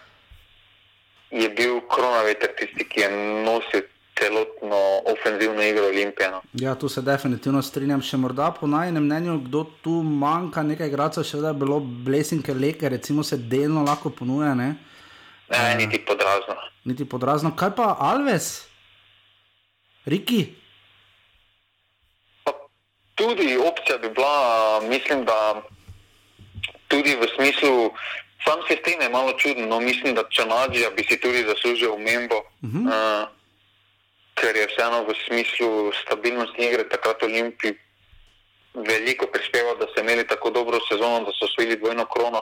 je bil koronavirus tisti, ki je nosil celotno ofenzivno igro Olimpijano. Ja, tu se definitivno strinjam. Še morda po najnem mnenju, kdo tu manjka, nekaj igralcev, še vedno je bilo blesinke leke, recimo se delno lahko ponuja. Ne, ne uh, niti podrazno. Niti podrazno. Kaj pa Alves, Riki? Pa tudi opcija bi bila, mislim, da tudi v smislu. Sam sistem je malo čuden, no mislim, da Čanadžija bi si tudi zaslužil omembo, uh -huh. uh, ker je vseeno v smislu stabilnosti igre takrat Olimpij veliko prispeval, da so imeli tako dobro sezono, da so osvojili dvojno krono.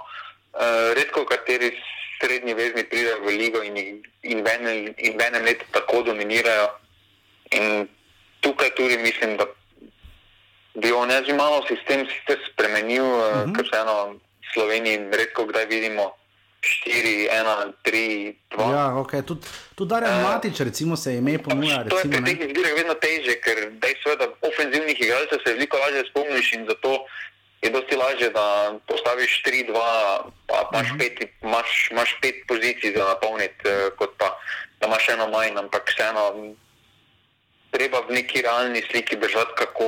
Uh, redko kateri srednji vezni pridejo v ligo in, in, v enem, in v enem letu tako dominirajo. In tukaj tudi mislim, da bi on jaz malo sistem spremenil, uh -huh. ker vseeno. Sloveniji redko kdaj vidimo 4, 1, 3, 2. Ja, okay. Tudi tud Darja uh, Matič, recimo, se ime ponuja. To recimo, je pri teh izbirah vedno teže, ker dejstvo je, da ofenzivnih igralcev se veliko lažje spomniš in zato je dosti lažje, da postaviš 3, 2, pa imaš, uh -huh. pet, imaš, imaš pet pozicij za napolniti, eh, kot pa da imaš eno manj, ampak vseeno treba v neki realni sliki držati, kako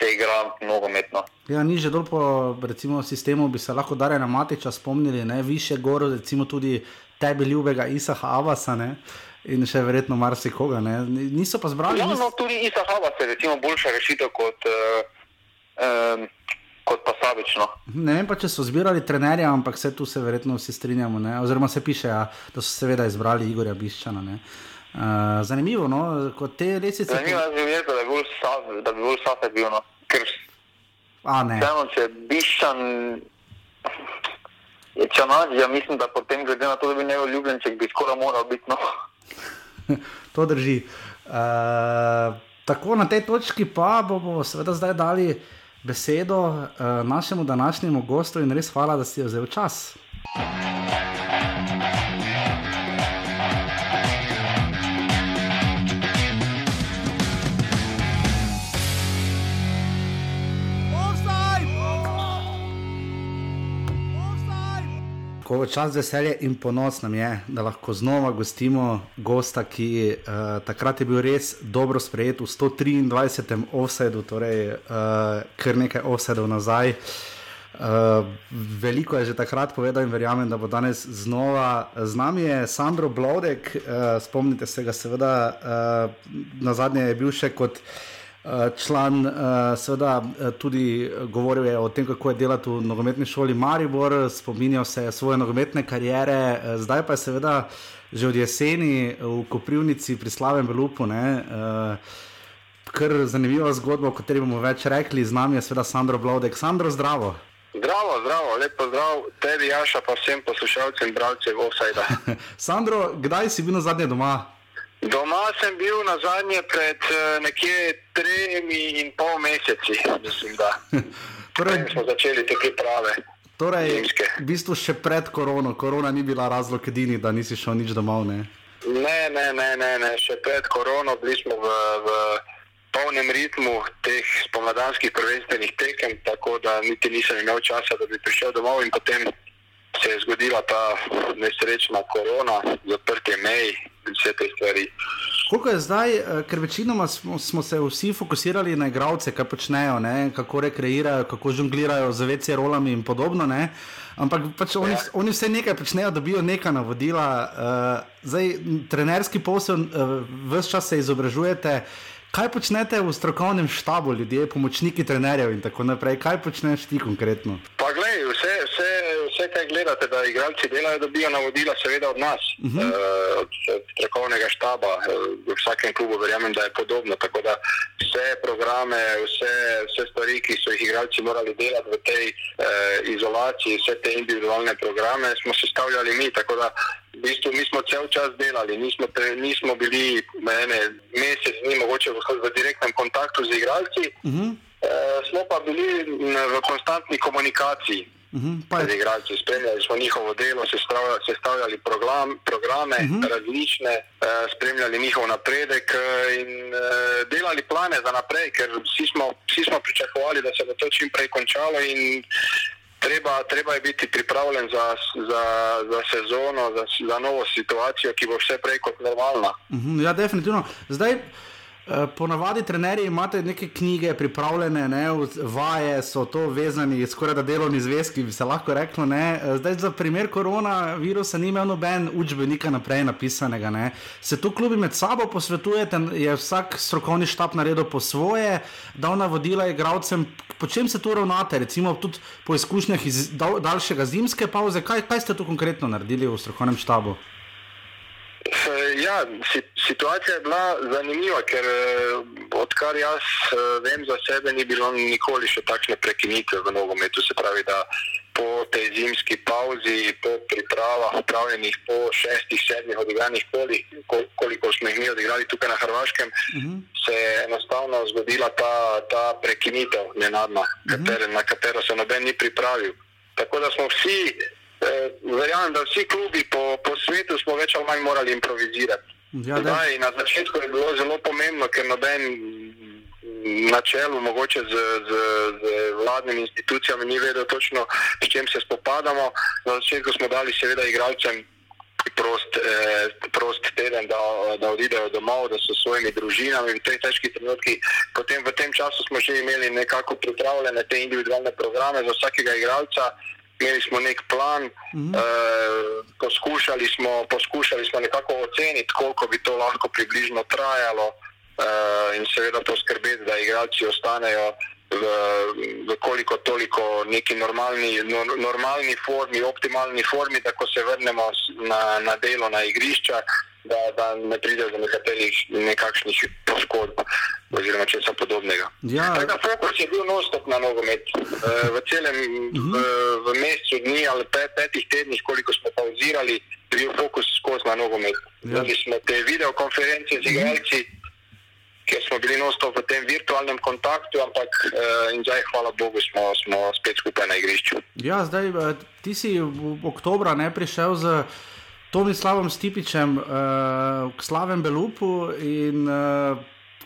se igra nogometno. Ja, ni že dol po recimo, sistemu, bi se lahko Darjana Matiča spomnili, ne? više gor, recimo tudi tebi ljubega Isaha Avasa. Ne? In še verjetno marsikoga. Ne? Niso pa zbrali. Ja, no, tudi Isa Havas je recimo boljša rešitev kot, uh, um, kot pa Savično. Ne vem pa, če so zbirali trenerja, ampak vse tu se verjetno vsi strinjamo. Ne? Oziroma se piše, ja, da so seveda izbrali Igorja Biščana. Ne? Uh, zanimivo, no? kot te lesice. Zanimivo je, da bi bolj safe bil. No? Ker Vseeno, če bišan je čanač, ja mislim, da potem glede na to, da bi ne ljubljen, če bi skoraj moral biti. No. <laughs> to drži. Uh, tako na tej točki pa bomo seveda zdaj dali besedo uh, našemu današnjemu gostu in res hvala, da si jo vzel čas. Tako čas veselje in ponos nam je, da lahko znova gostimo gosta, ki uh, takrat je bil res dobro sprejet v 123. offsetu, torej uh, kar nekaj offsetov nazaj. Uh, veliko je že takrat povedal in verjamem, da bo danes znova z nami. Je Sandro Blodek, uh, spomnite se ga, seveda, uh, na zadnje je bil še kot uh, član, uh, seveda eh, tudi govoril je o tem, kako je delati v nogometni šoli Maribor, spominjal se je svoje nogometne kariere, zdaj pa je seveda že od jeseni v Koprivnici pri Slavem Belupu. Ne, Kar zanimiva zgodba, o kateri bomo več rekli, z nami je seveda Sandro Blodek. Sandro, zdravo. Zdravo, zdravo, lepo zdrav, tebi, Jaša, pa vsem poslušalcem in bralcem Offside. <laughs> Sandro, kdaj si bil na zadnje doma? Doma sem bil na zadnje pred uh, nekje tremi in pol meseci, mislim, da <laughs> torej, smo začeli te priprave. Torej, v bistvu še pred korono, korona ni bila razlog edini, da nisi šel nič domov. Ne, ne, ne, ne, ne, ne. še pred korono bili smo v, v polnem ritmu teh spomladanskih prvenstvenih tekem, tako da niti nisem imel časa, da bi prišel domov in potem se je zgodila ta nesrečna korona, zaprtje mej in vse te stvari. Kako je zdaj, eh, ker večinoma smo, smo se vsi fokusirali na igralce, kaj počnejo, ne? kako rekreirajo, kako žonglirajo z večje rolami in podobno. Ne? Ampak pač oni, ja. oni vse nekaj počnejo, dobijo neka navodila. Uh, zdaj, trenerski posel, uh, vse čas se izobražujete. Kaj počnete v strokovnem štabu, ljudje, pomočniki trenerjev in tako naprej? Kaj počneš ti konkretno? Pa kaj gledate, da igralci delajo, dobijo navodila, seveda od nas, uh -huh. uh, od strokovnega štaba. V vsakem klubu verjamem, da je podobno. Tako da vse programe, vse, vse stvari, ki so jih igralci morali delati v tej uh, izolaciji, vse te individualne programe, smo sestavljali mi. Tako da v bistvu mi smo cel čas delali, nismo, te, nismo bili ene, mesec dni mogoče v, v direktnem kontaktu z igralci. Uh -huh. uh, smo pa bili v konstantni komunikaciji. Uh mhm, -huh, igralci, spremljali smo njihovo delo, sestavljali program, programe uh mhm. -huh. različne, uh, spremljali njihov napredek uh, in uh, delali plane za naprej, ker vsi smo, vsi smo pričakovali, da se bo to čim prej končalo. Treba, treba je biti pripravljen za, za, za sezono, za, za novo situacijo, ki bo vse prej kot normalna. Uh mhm, -huh, ja, definitivno. Zdaj, Eh, ponavadi trenerji imate neke knjige pripravljene, ne, vaje so to vezani, skoraj da delovni zvezki, bi se lahko reklo. Ne. Eh, zdaj za primer koronavirusa ni imel noben učbenika naprej napisanega. Ne. Se tu klubi med sabo posvetujete, je vsak strokovni štab naredil po svoje, dal navodila igravcem, po čem se tu ravnate, recimo tudi po izkušnjah iz daljšega zimske pauze, kaj, kaj ste tu konkretno naredili v strokovnem štabu? Ja, situacija je bila zanimiva, ker eh, odkar jaz eh, vem za sebe, ni bilo nikoli še takšne prekinitve v nogometu. Se pravi, da po tej zimski pauzi, po pripravah, upravljenih po šestih, sedmih odigranih kolih, koliko smo jih mi odigrali tukaj na Hrvaškem, uh mhm. -huh. se je enostavno zgodila ta, ta prekinitev, nenadna, uh -huh. kater, na katero se noben ni pripravil. Tako da smo vsi verjamem, da vsi klubi po, po svetu smo več ali manj morali improvizirati. Ja, Daj, na začetku je bilo zelo pomembno, ker noben na čelu, mogoče z, z, z vladnimi institucijami, ni vedel točno, s čim se spopadamo. Na začetku smo dali seveda igralcem. Prost, eh, prost teden, da, da odidejo domov, da so s svojimi družinami v teh težkih trenutkih. Potem v tem času smo že imeli nekako pripravljene te individualne programe za vsakega igralca, imeli smo nek plan, mm -hmm. uh, poskušali, smo, poskušali smo nekako oceniti, koliko bi to lahko približno trajalo, uh, in seveda poskrbeti, da igralci ostanejo v, v koliko toliko neki normalni, no, normalni formi, optimalni formi, da ko se vrnemo na, na delo na igrišča da, da ne pride do nekaterih nekakšnih poškodb oziroma česa podobnega. Ja. Tako da fokus je bil nostop na nogomet. Eh, v celem uh -huh. v, v mesecu dni ali pet, petih tednih, koliko smo pauzirali, je bil fokus skozi na nogomet. Ja. smo te videokonference z igralci, uh -huh. ker smo bili nostop v tem virtualnem kontaktu, ampak uh, in zdaj, hvala Bogu, smo, smo spet skupaj na igrišču. Ja, zdaj eh, ti si v oktobra ne prišel z. Tomislavom Stipičem, uh, k Slavem Belupu in uh,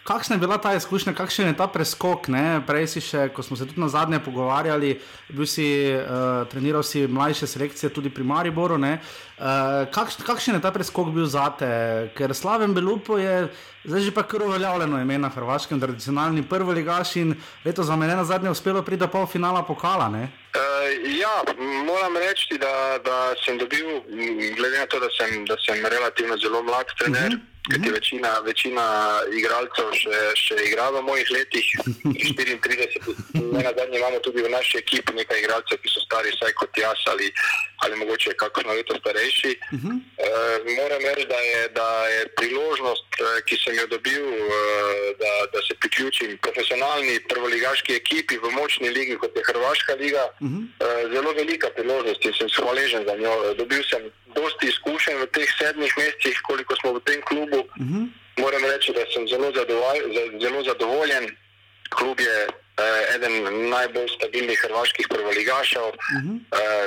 kakšna je bila ta izkušnja, kakšen je ta preskok? Ne? Prej si še, ko smo se tudi na zadnje pogovarjali, bil si uh, treniral si mlajše selekcije tudi pri Mariboru. Uh, kakš, kakšen je ta preskok bil za te? Ker Slaven Belupo je zdaj že pa kar uveljavljeno ime na Hrvaškem, tradicionalni prvi ligaš in letos za mene na zadnje uspelo priti do pol finala pokala. Ne? Uh, ja, moram reči, da, da sem dobil, glede na to, da sem, da sem relativno zelo mlad trener. Uh -huh. Kajti mhm. večina, večina igralcev še, še igra v mojih letih, 34, na zadnje imamo tudi v naši ekipi nekaj igralcev, ki so stari vsaj kot jaz ali, ali mogoče kakšno leto starejši. Uh -huh. e, moram reči, da je, da je priložnost, eh, ki sem jo dobil, eh, da, da se priključim profesionalni prvoligaški ekipi v močni ligi, kot je Hrvaška liga, uh -huh. e, zelo velika priložnost in sem hvaležen za njo. Dobil sem dosti izkušenj v teh sedmih mesecih, koliko smo v tem klubu. Uh mhm. -huh. Moram reči, da sem zelo, zadovolj, zelo zadovoljen. Klub je eh, eden najbolj stabilnih hrvaških prvoligašov, uh -huh. eh,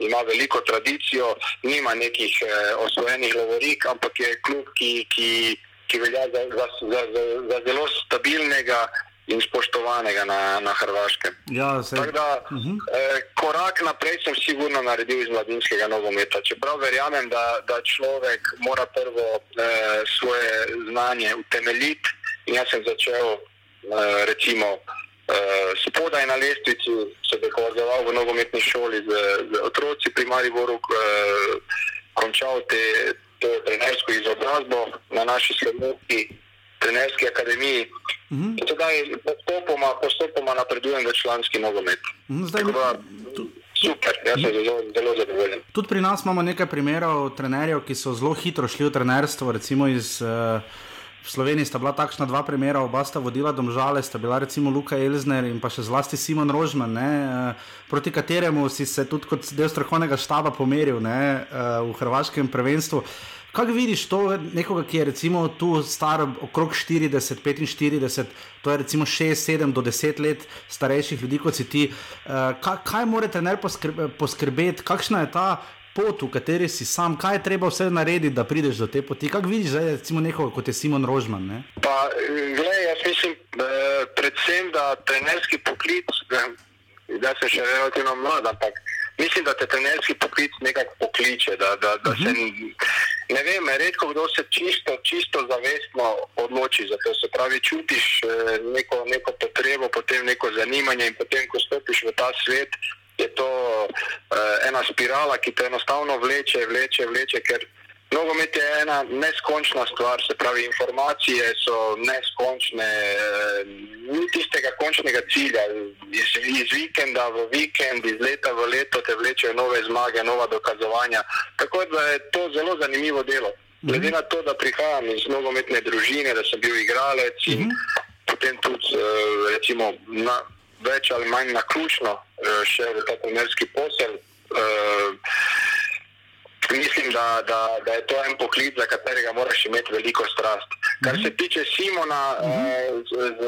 ima veliko tradicijo, nima nekih eh, osvojenih lovorik, ampak je klub, ki, ki, ki velja za, za, za, za, za zelo stabilnega in spoštovanega na, na Hrvaškem. Ja, da, uh -huh. eh, korak naprej sem sigurno naredil iz mladinskega nogometa. Čeprav verjamem, da, da človek mora prvo eh, svoje znanje utemeljiti. Jaz sem začel eh, recimo, eh, spodaj na lestvici, se dokazoval v nogometni šoli z, z otroci pri Mariboru, eh, končal te, to trenersko izobrazbo na naši slovenski trenerski akademiji. Uh mhm. -huh. Zdaj postopoma, postopoma napredujem v članski nogomet. Uh -huh. Zdaj, super, jaz sem zelo, zelo zadovoljen. Tudi pri nas imamo nekaj primerov trenerjev, ki so zelo hitro šli v trenerstvo. Recimo iz uh, Slovenije sta bila takšna dva primera, oba sta vodila domžale, sta bila recimo Luka Elzner in pa še zlasti Simon Rožman, ne, uh, proti kateremu si se tudi kot del strokovnega štaba pomeril ne, uh, v hrvaškem prvenstvu. Kaj vidiš to, nekoga, ki je recimo tu star okrog 40, 45, to je recimo 6, 7 do 10 let starejših ljudi kot si ti. Uh, kaj, kaj mora trener poskrbe, poskrbeti, kakšna je ta pot, v kateri si sam, kaj je treba vse narediti, da prideš do te poti? Kaj vidiš zdaj, recimo nekoga kot je Simon Rožman? Ne? Pa, gled, jaz mislim, eh, predvsem, da trenerski poklic, da sem še relativno mlad, ampak mislim, da te trenerski poklic nekako pokliče. Da, da, da uh -huh. se, ne vem, redko kdo se čisto, čisto zavestno odloči za to. Se pravi, čutiš eh, neko, neko potrebo, potem neko zanimanje in potem, ko stopiš v ta svet. Je to uh, ena spirala, ki te enostavno vleče, vleče, vleče, ker Nogomet je ena neskončna stvar, se pravi, informacije so neskončne, eh, ni tistega končnega cilja. Iz, iz vikenda v vikend, iz leta v leto te vlečejo nove zmage, nova dokazovanja. Tako da je to zelo zanimivo delo. Glede na to, da prihajam iz nogometne družine, da sem bil igralec in mm -hmm. potem tudi eh, recimo, na, več ali manj na ključno eh, še v ta primerski posel. Mislim, da, da, da je to en poklic, za katerega moraš imeti veliko strast. Kar mm -hmm. se tiče Simona, mm -hmm. z, z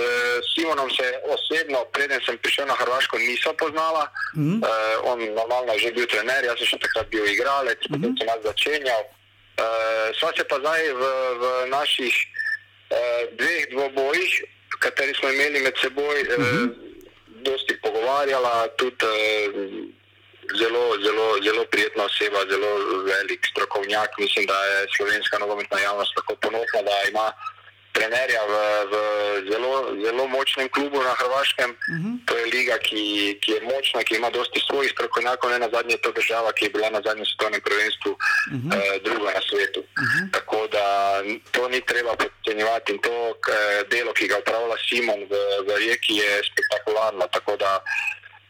Simonom se osebno, preden sem prišel na Hrvaško, nisem poznala. Mm -hmm. eh, on normalno je že bil trener, jaz sem še takrat bil igralec, mm -hmm. potem sem nas začenjal. Eh, sva se pa zdaj v, v naših eh, dveh dvobojih, kateri smo imeli med seboj, mm -hmm. dosti pogovarjala. Tudi, eh, zelo, zelo, zelo prijetna oseba, zelo velik strokovnjak. Mislim, da je slovenska nogometna javnost tako ponosna, da ima trenerja v, v zelo, zelo močnem klubu na Hrvaškem. Uh mhm. -huh. To je liga, ki, ki je močna, ki ima dosti svojih strokovnjakov, ne na zadnje je to država, ki je bila na zadnjem svetovnem prvenstvu uh -huh. eh, druga na svetu. Uh mhm. -huh. Tako da to ni treba podcenjevati in to eh, delo, ki ga upravlja Simon v, v Rijeki, je spektakularno. Tako da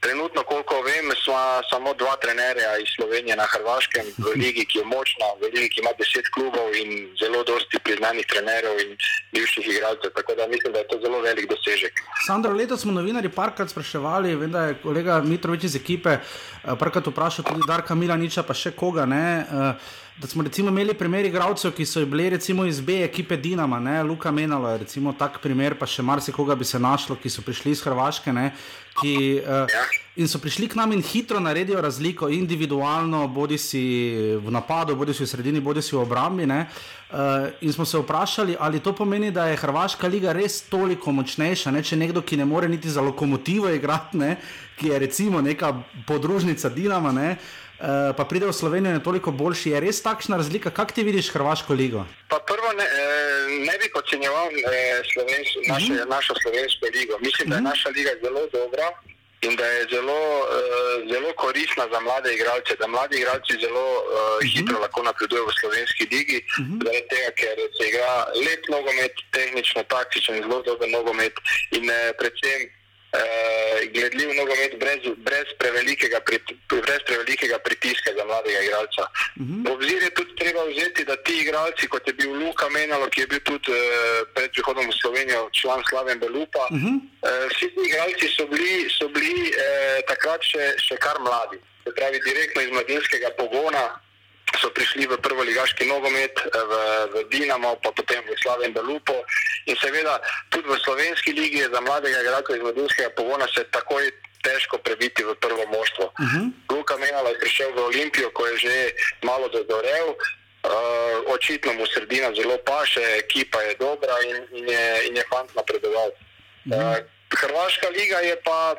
Trenutno, koliko vem, smo samo dva trenerja iz Slovenije na Hrvaškem, v Ligi, ki je močna, v Ligi, ki ima deset klubov in zelo dosti priznanih trenerjev in bivših igralcev. Tako da mislim, da je to zelo velik dosežek. Sandro, letos smo novinari parkrat spraševali, vem, da je kolega Mitrovič iz ekipe eh, parkrat vprašal tudi Darka Milaniča, pa še koga. Ne? Uh, da smo recimo imeli primer igralcev, ki so bili recimo iz B ekipe Dinama, ne? Luka Menalo je recimo tak primer, pa še marsikoga bi se našlo, ki so prišli iz Hrvaške. Ne? ki, uh, in so prišli k nam in hitro naredijo razliko, individualno, bodi si v napadu, bodi si v sredini, bodi si v obrambi. Uh, in smo se vprašali, ali to pomeni, da je Hrvaška liga res toliko močnejša. Ne? Če nekdo, ki ne more niti za lokomotivo igrati, ne? ki je recimo neka podružnica Dinama. Ne? Uh, pa pride v Slovenijo, je toliko boljši. Je res takšna razlika? Kako ti vidiš Hrvaško ligo? Pa prvo, ne, ne bi podcenjeval naše, mm -hmm. našo slovensko ligo. Mislim, mm -hmm. da je mhm. naša liga zelo dobra in da je zelo, uh, zelo koristna za mlade igralce. Da mladi igralci zelo uh, mm -hmm. hitro lahko napredujejo v slovenski ligi, mm -hmm. zaradi tega, ker se igra lep nogomet, tehnično, taktičen, zelo dober nogomet in uh, predvsem uh, gledljiv nogomet brez, brez, prevelikega, brez prevelikega pritiska za mladega igralca. Uh mhm. -huh. V obzir je tudi treba vzeti, da ti igralci, kot je bil Luka Menalo, ki je bil tudi uh, pred prihodom v Slovenijo član Slaven Belupa, uh -huh. uh, vsi ti igralci so bili, so bili uh, takrat še, še kar mladi. Se pravi, direktno iz mladinskega pogona so prišli v prvo ligaški nogomet, eh, v, v Dinamo, pa potem v Slaven Belupo. In seveda tudi v slovenski ligi za mladega igralca iz mladinskega pogona se takoj težko prebiti v prvo moštvo. Uh mhm. -huh. Luka Menala je prišel v Olimpijo, ko je že malo dozorel. Uh, očitno mu sredina zelo paše, ekipa je dobra in, in je, in je fant napredoval. Uh -huh. uh, Hrvaška liga je pa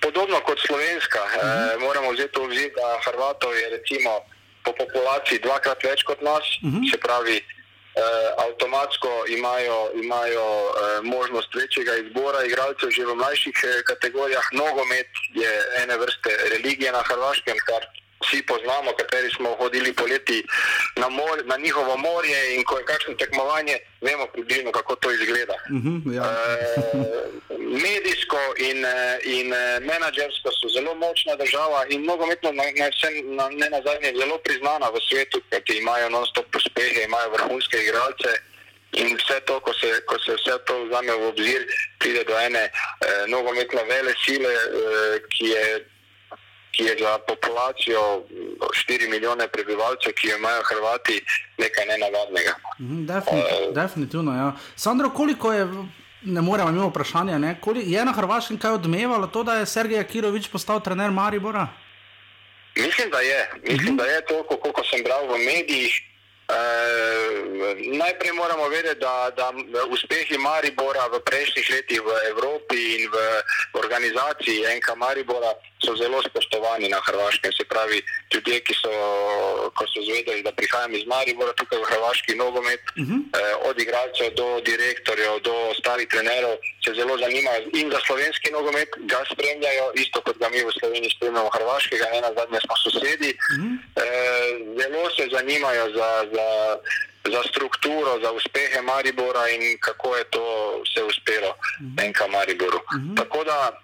podobno kot slovenska. Uh -huh. uh, moramo vzeti v obzir, da Hrvatov je recimo po populaciji dvakrat več kot nas, uh mhm. -huh. se pravi, eh, avtomatsko imajo, imajo eh, možnost večjega izbora igralcev že v mlajših eh, kategorijah. Nogomet je ene vrste religije na Hrvaškem, kar vsi poznamo, kateri smo hodili poleti na, mor, na njihovo morje in ko je kakšno tekmovanje, vemo približno, kako to izgleda. Uh -huh, ja. e, medijsko in, eh, in eh, menedžersko so zelo močna država in nogometno na, na, na, ne na zadnje zelo priznana v svetu, kajti imajo non-stop uspehe, imajo vrhunske igralce. In vse to, ko se, ko se vse to vzame v obzir, pride do ene eh, nogometne vele sile, eh, ki je ki je za populacijo 4 milijone prebivalcev, ki jo imajo Hrvati, nekaj nenavadnega. Mhm, definitivno. Uh, definitivno ja. Sandro, koliko je, ne moremo imeti vprašanja, ne, je na Hrvaškem kaj odmevalo to, da je Sergej Kirovič postal trener Maribora? Mislim, da je. Mislim, uh mhm. -huh. da je toliko, koliko sem bral v medijih. Uh, najprej moramo vedeti, da, da uspehi Maribora v prejšnjih letih v Evropi in v organizaciji NK Maribora so zelo spoštovani na Hrvaškem. Se pravi, ljudje, ki so, so zvedeli, da prihajam iz Maribora tukaj v Hrvaški nogomet, uh -huh. eh, od igralcev do direktorjev, do starih trenerov, se zelo zanimajo in za slovenski nogomet ga spremljajo, isto kot ga mi v Sloveniji spremljamo Hrvaškega, ena zadnja smo sosedi. Uh -huh. eh, zelo se zanimajo za. za Za strukturo, za uspehe Maribora in kako je to vse uspelo, -huh. enka Mariboru. Uh -huh. Tako da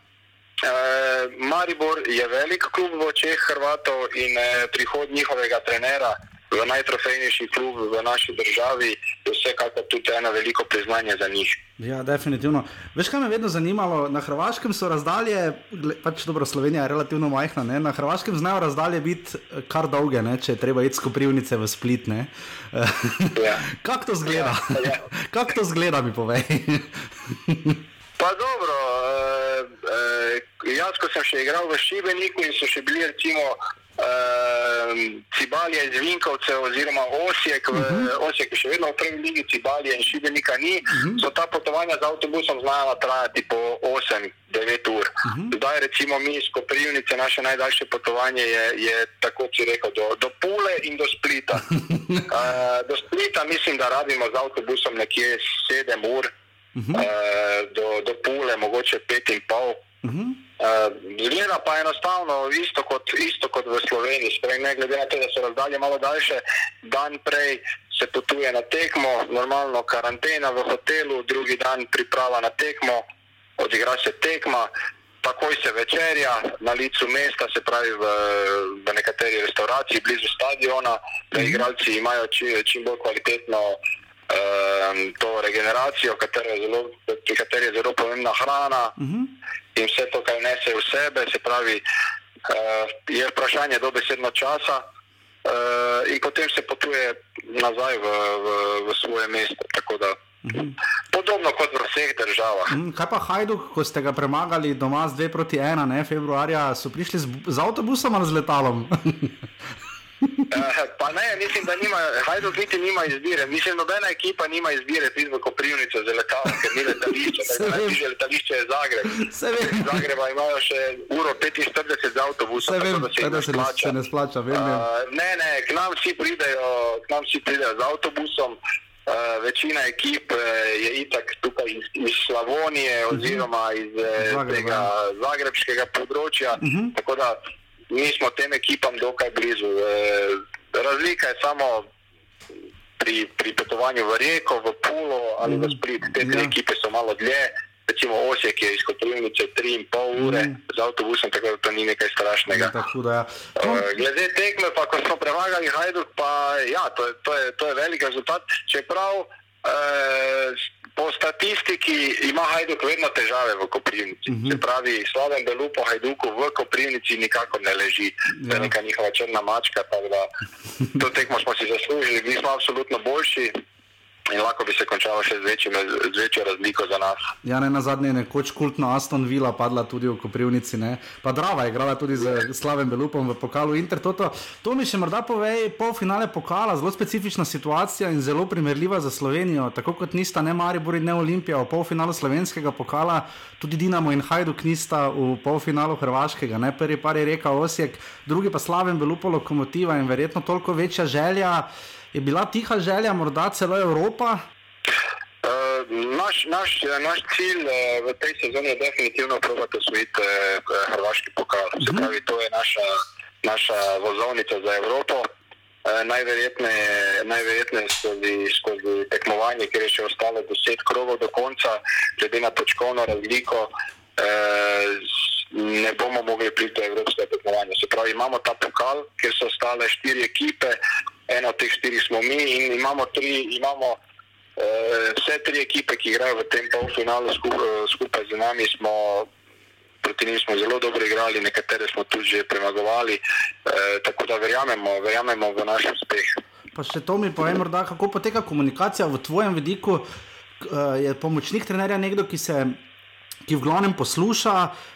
Eh, Maribor je velik klub v očeh Hrvatov in eh, prihod njihovega trenera v najtrofejnejši klub v naši državi je vsekakor tudi eno veliko priznanje za njih. Ja, definitivno. Veš, kaj me je vedno zanimalo? Na Hrvaškem so razdalje, pač dobro, Slovenija je relativno majhna, ne? na Hrvaškem znajo razdalje biti eh, kar dolge, ne? če treba iti skoprivnice v split. Ja. <laughs> Kako to zgleda? Ja, ja. <laughs> Kako to zgleda, mi povej? Pa dobro, uh, uh, jaz, ko sem še igral v Šibeniku in so še bili recimo uh, Cibalje iz Vinkovcev oziroma Osijek, uh -huh. v, Osijek je še vedno v prvi ligi, Cibalje in Šibenika ni, uh mhm. -huh. so ta potovanja z avtobusom znala trajati po 8-9 ur. Uh -huh. Zdaj recimo mi iz Koprivnice, naše najdaljše potovanje je, je tako si rekel, do, do Pule in do Splita. uh, <laughs> do Splita mislim, da rabimo z avtobusom nekje 7 ur. Uh -huh. uh, do, do pule, mogoče pet in pol. Uh -huh. uh, Zgleda pa enostavno isto kot, isto kot v Sloveniji. Sprej, ne glede na to, da so razdalje malo daljše, dan prej se potuje na tekmo, normalno karantena v hotelu, drugi dan priprava na tekmo, odigra se tekma. Takoj se večerja na licu mesta, se pravi v, v nekateri restauraciji blizu stadiona, da igralci imajo čim, čim bolj kvalitetno um, to regeneracijo, zelo, pri kateri je zelo pomembna hrana uh mhm. -huh. in vse to, kar nese v sebe. Se pravi, uh, je vprašanje dobesedno časa. Uh, in potem se potuje nazaj v, v, v svoje mesto. Da Podobno kot v vseh državah. Mm, Kaj pa Hajduk, ko ste ga premagali doma z 2 proti 1, ne, februarja, so prišli z, z avtobusom ali z letalom? <laughs> Eh, Pa ne, mislim, da nima, Hajduk niti nima izbire. Mislim, nobena ekipa nima izbire priti v Koprivnico za letalom, ker ni letališče. <laughs> Najbližje letališče je Zagreb. Iz Zagreba imajo še uro 45 z avtobusom, tako da se jim ne splača. se ne splača, vem. vem. Uh, ne, ne, k nam vsi pridejo, k nam vsi pridejo z avtobusom. Uh, večina ekip uh, je itak tukaj iz, iz Slavonije oziroma iz uh, Zagreba, tega zagrebskega področja. Uh -huh. Tako da mi smo tem ekipam dokaj blizu. Uh, razlika je samo pri, pri potovanju v Rijeko, v Pulo ali v Split. Te tri Ja. ekipe so malo dlje. Recimo Osijek je iz Koprivnice 3,5 ure Mhm. z avtobusom, tako da to ni nekaj strašnega. Ja, tako da, ja. To- Uh, glede tekme, pa ko smo premagali Hajduk, pa ja, to je, to je, to je velik rezultat. Čeprav po statistiki ima Hajduk vedno težave v Koprivnici. Uh -huh. Se pravi, slaven delu po Hajduku v Koprivnici nikakor ne leži. To Ja. je neka njihova črna mačka. to tekmo smo si zaslužili, bili smo absolutno boljši. In lahko bi se končalo še z, večjim, z večjo razliko za nas. Ja, ne na zadnje je nekoč kultna Aston Villa padla tudi v Koprivnici, ne? pa Drava je igrala tudi z Slavem Belupom v pokalu Inter. Toto. To mi še morda pove, polfinale pokala, zelo specifična situacija in zelo primerljiva za Slovenijo. Tako kot nista ne Maribor in ne Olimpija v polfinalu slovenskega pokala, tudi Dinamo in Hajduk nista v polfinalu hrvaškega. Ne? Prvi par je rekel Osijek, drugi pa Slaven Belupo lokomotiva in verjetno toliko večja želja. Je bila tiha želja, morda celo Evropa, Uh, naš, naš, naš cilj uh, v tej sezoni je definitivno probati osvojiti hrvaški pokal. Se pravi, to je naša, naša vozovnica za Evropo. Najverjetneje najverjetneje skozi, skozi tekmovanje, ker je še ostalo deset krogov do konca, glede na točkovno razliko. Ne bomo mogli priti do evropskega tekmovanja. Se pravi, imamo ta pokal, kjer so ostale štiri ekipe, ena od teh štirih smo mi in imamo tri, imamo Eh, Vse tri ekipe, ki igrajo v tem polfinalu skupaj, skupaj z nami, smo proti njim smo zelo dobro igrali, nekatere smo tudi že premagovali. Eh, tako da verjamemo, verjamemo v naš uspeh. Pa še to mi povem, morda, kako poteka komunikacija v tvojem vidiku. Eh, Je pomočnik trenerja nekdo, ki se. Ki v glavnem posluša,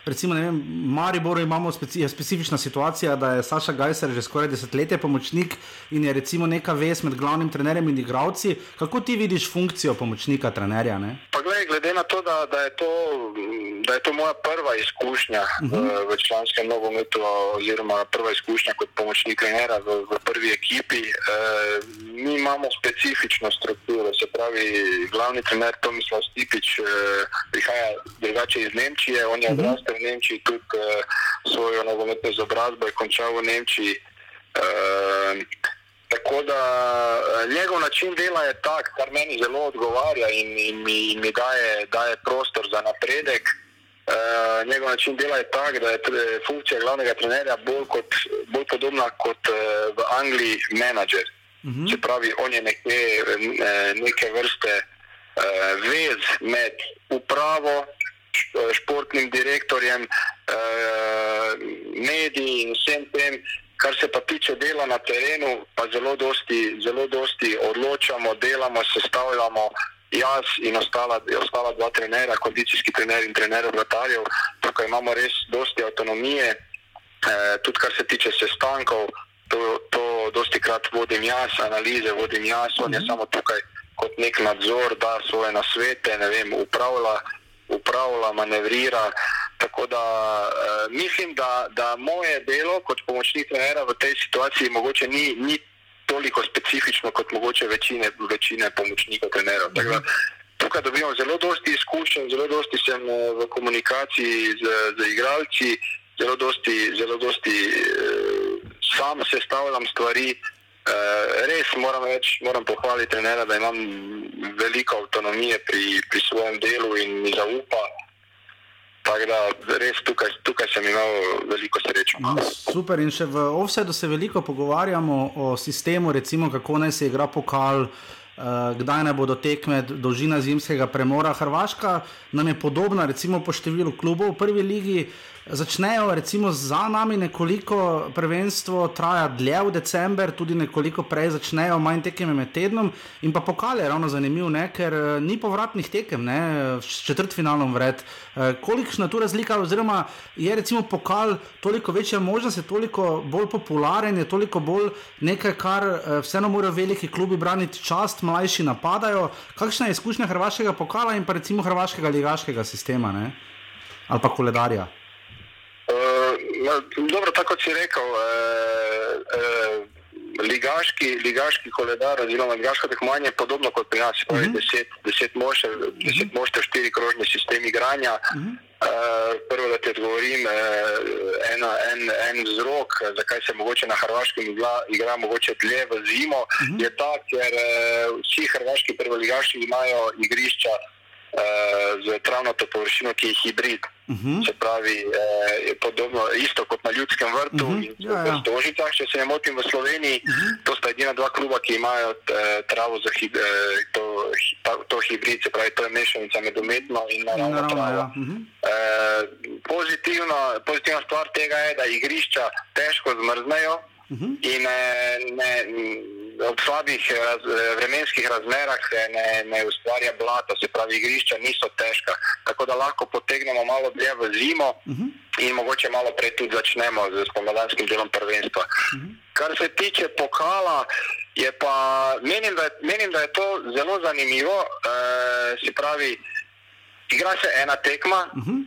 recimo, vem, v Mariboru imamo speci, specifična situacija, da je Saša Gajser že skoraj desetletje pomočnik in je recimo neka vez med glavnim trenerjem in igravci. Kako ti vidiš funkcijo pomočnika trenerja? Ne? Pa glede, glede na to, da, da, je to, da je to moja prva izkušnja uh -huh. v, članskem nogometu, oziroma prva izkušnja kot pomočnik trenera v, v prvi ekipi, eh, mi imamo specifično strukturo. Se pravi, glavni trener Tomislav Stipič eh, prihaja drugače iz Nemčije, on je odrastel v Nemčiji, tudi eh, svojo nogometno izobrazbo je končal v Nemčiji. Eh, Tako da eh, njegov način dela je tak, kar meni zelo odgovarja in, in mi, in mi daje, daje prostor za napredek. Uh, njegov način dela je tak, da je tre- funkcija glavnega trenerja bolj, kot, bolj podobna kot uh, v Angliji menedžer. Uh -huh. Se pravi, on je nekje, eh, neke vrste uh, vez med upravo, športnim direktorjem, uh, mediji in vsem tem, kar se pa tiče dela na terenu, pa zelo dosti, zelo dosti odločamo, delamo, sestavljamo. Jaz in ostala, ostala dva trenera, kondicijski trener in trener vratarjev, tukaj imamo res dosti avtonomije, eh, tudi kar se tiče sestankov, to, to dosti krat vodim jaz, analize vodim jaz, on je samo tukaj kot nek nadzor, da svoje nasvete, ne vem, upravlja, upravlja manevrira. Tako da eh, mislim, da, da moje delo kot pomočnik trenera v tej situaciji mogoče ni, ni toliko specifično kot mogoče večine, večine pomočnikov trenerov. Tako da Tukaj dobivamo zelo dosti izkušenj, zelo dosti sem eh, v komunikaciji z, z igralci, zelo dosti, zelo dosti eh, sam sestavljam stvari. Eh, res moram, reč, moram pohvaliti trenera, da imam veliko avtonomije pri, pri svojem delu in mi zaupa. Tako da res tukaj, tukaj sem imel veliko srečo. Super, in še v Offsetu se veliko pogovarjamo o sistemu, recimo kako naj se igra pokal. Uh, kdaj ne bodo tekme, dolžina zimskega premora. Hrvaška nam je podobna, recimo po številu klubov v prvi ligi. Začnejo recimo za nami nekoliko prvenstvo, traja dlje v decembr, tudi nekoliko prej začnejo, manj tekem med tednom. In pa pokal je ravno zanimiv, ne? ker uh, ni povratnih tekem, ne? s četrtfinalom vred. Uh, kolikšna tu razlika, oziroma je recimo pokal toliko večja možnost, je toliko bolj popularen, je toliko bolj nekaj, kar uh, vseeno morajo veliki klubi braniti čast, mlajši napadajo. Kakšna je izkušnja hrvaškega pokala in pa recimo hrvaškega ligaškega sistema ne? ali pa koledarja? Uh, dobro, tako si rekel, uh, uh, ligaški, ligaški koledar, oziroma ligaško tekmovanje je podobno kot pri nas, uh -huh. deset, deset moštev, uh -huh. deset moštev, štiri krožne sistemi igranja. Uh -huh. Uh, prvo, da ti odgovorim, uh, ena, en, en vzrok, zakaj se mogoče na Hrvaškem igra, igra mogoče dlje v zimo, uh -huh. je ta, ker uh, vsi hrvaški prvoligaši imajo igrišča z travnato površino, ki je hibrid. Uh mhm. -huh. Se pravi, eh, je podobno, isto kot na ljudskem vrtu uh -huh. in ja, ja. v Stožicah, če se ne motim v Sloveniji. Uh -huh. To sta edina dva kluba, ki imajo eh, travo za hib, eh, to, to hibrid, se pravi, to je mešanica med umetno in naravno no, travo. Ja. Uh -huh. eh, pozitivno, pozitivna stvar tega je, da igrišča težko zmrznejo uh mhm. -huh. in eh, ne. ne ob slabih raz, vremenskih razmerah ne, ne ustvarja blata, se pravi, igrišča niso težka. Tako da lahko potegnemo malo dlje v zimo uh mhm. -huh. in mogoče malo prej tudi začnemo z spomladanskim delom prvenstva. Uh mhm. -huh. Kar se tiče pokala, pa, menim, da, menim, da je to zelo zanimivo. E, se pravi, igra se ena tekma. Uh. -huh.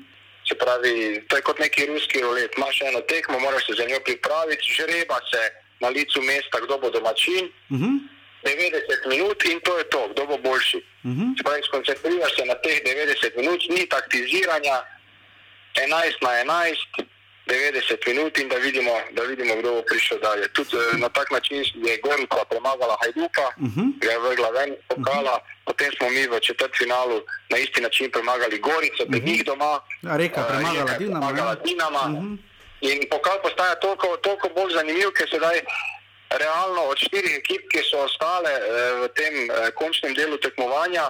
Se pravi, to je kot neki ruski rolet. Imáš eno tekmo, moraš se za njo pripraviti, žreba se na licu mesta, kdo bo domačin. Uh -huh. 90 minut in to je to, kdo bo boljši. Uh -huh. Spravi, skoncentriraš se na teh 90 minut, ni taktiziranja 11 na 11, 90 minut in da vidimo, da vidimo kdo bo prišel dalje. Tudi uh, na tak način je Gorica premagala Hajduka, uh -huh. ga je vrgla ven, pokala, uh -huh. potem smo mi v četrt finalu na isti način premagali Gorico, uh -huh. njih doma. Ja, reka, premagala uh, Dinama. Premagala ja. Dinama. Uh -huh. In pokal postaja toliko, toliko bolj zanimiv, ker se zdaj realno od štirih ekip, ki so ostale eh, v tem eh, končnem delu tekmovanja,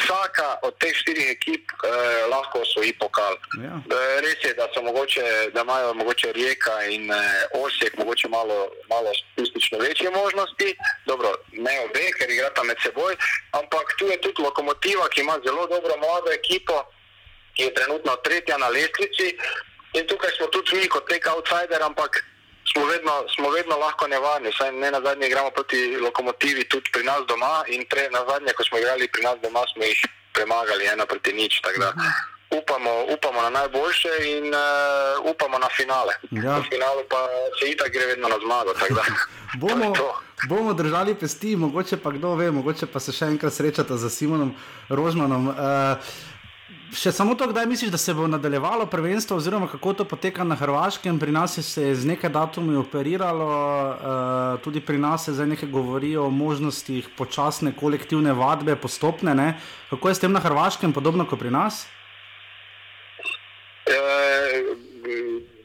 vsaka od teh štirih ekip eh, lahko osvoji pokal. Ja. Eh, res je, da, mogoče, da imajo mogoče Rijeka in Osijek mogoče malo, malo statistično večje možnosti, dobro, ne obe, ker igrata med seboj, ampak tu je tudi lokomotiva, ki ima zelo dobro mlado ekipo, ki je trenutno tretja na lestvici. In tukaj smo tudi mi kot nek outsider, ampak smo vedno, smo vedno lahko nevarni. Saj ne na zadnje igramo proti lokomotivi tudi pri nas doma in pre na zadnje, ko smo igrali pri nas doma, smo jih premagali ena proti nič. Upamo, upamo na najboljše in uh, upamo na finale. Ja. Na finalu pa se itak gre vedno na zmago. <laughs> bomo, bomo držali pesti, mogoče pa kdo ve, mogoče pa se še enkrat srečata z Simonom Rožmanom. Uh, Še samo to, kdaj misliš, da se bo nadaljevalo prvenstvo, oziroma kako to poteka na Hrvaškem? Pri nas se je z nekaj datumi operiralo, uh, tudi pri nas se zdaj nekaj govori o možnostih počasne kolektivne vadbe, postopne. Ne? Kako je s tem na Hrvaškem, podobno kot pri nas? E,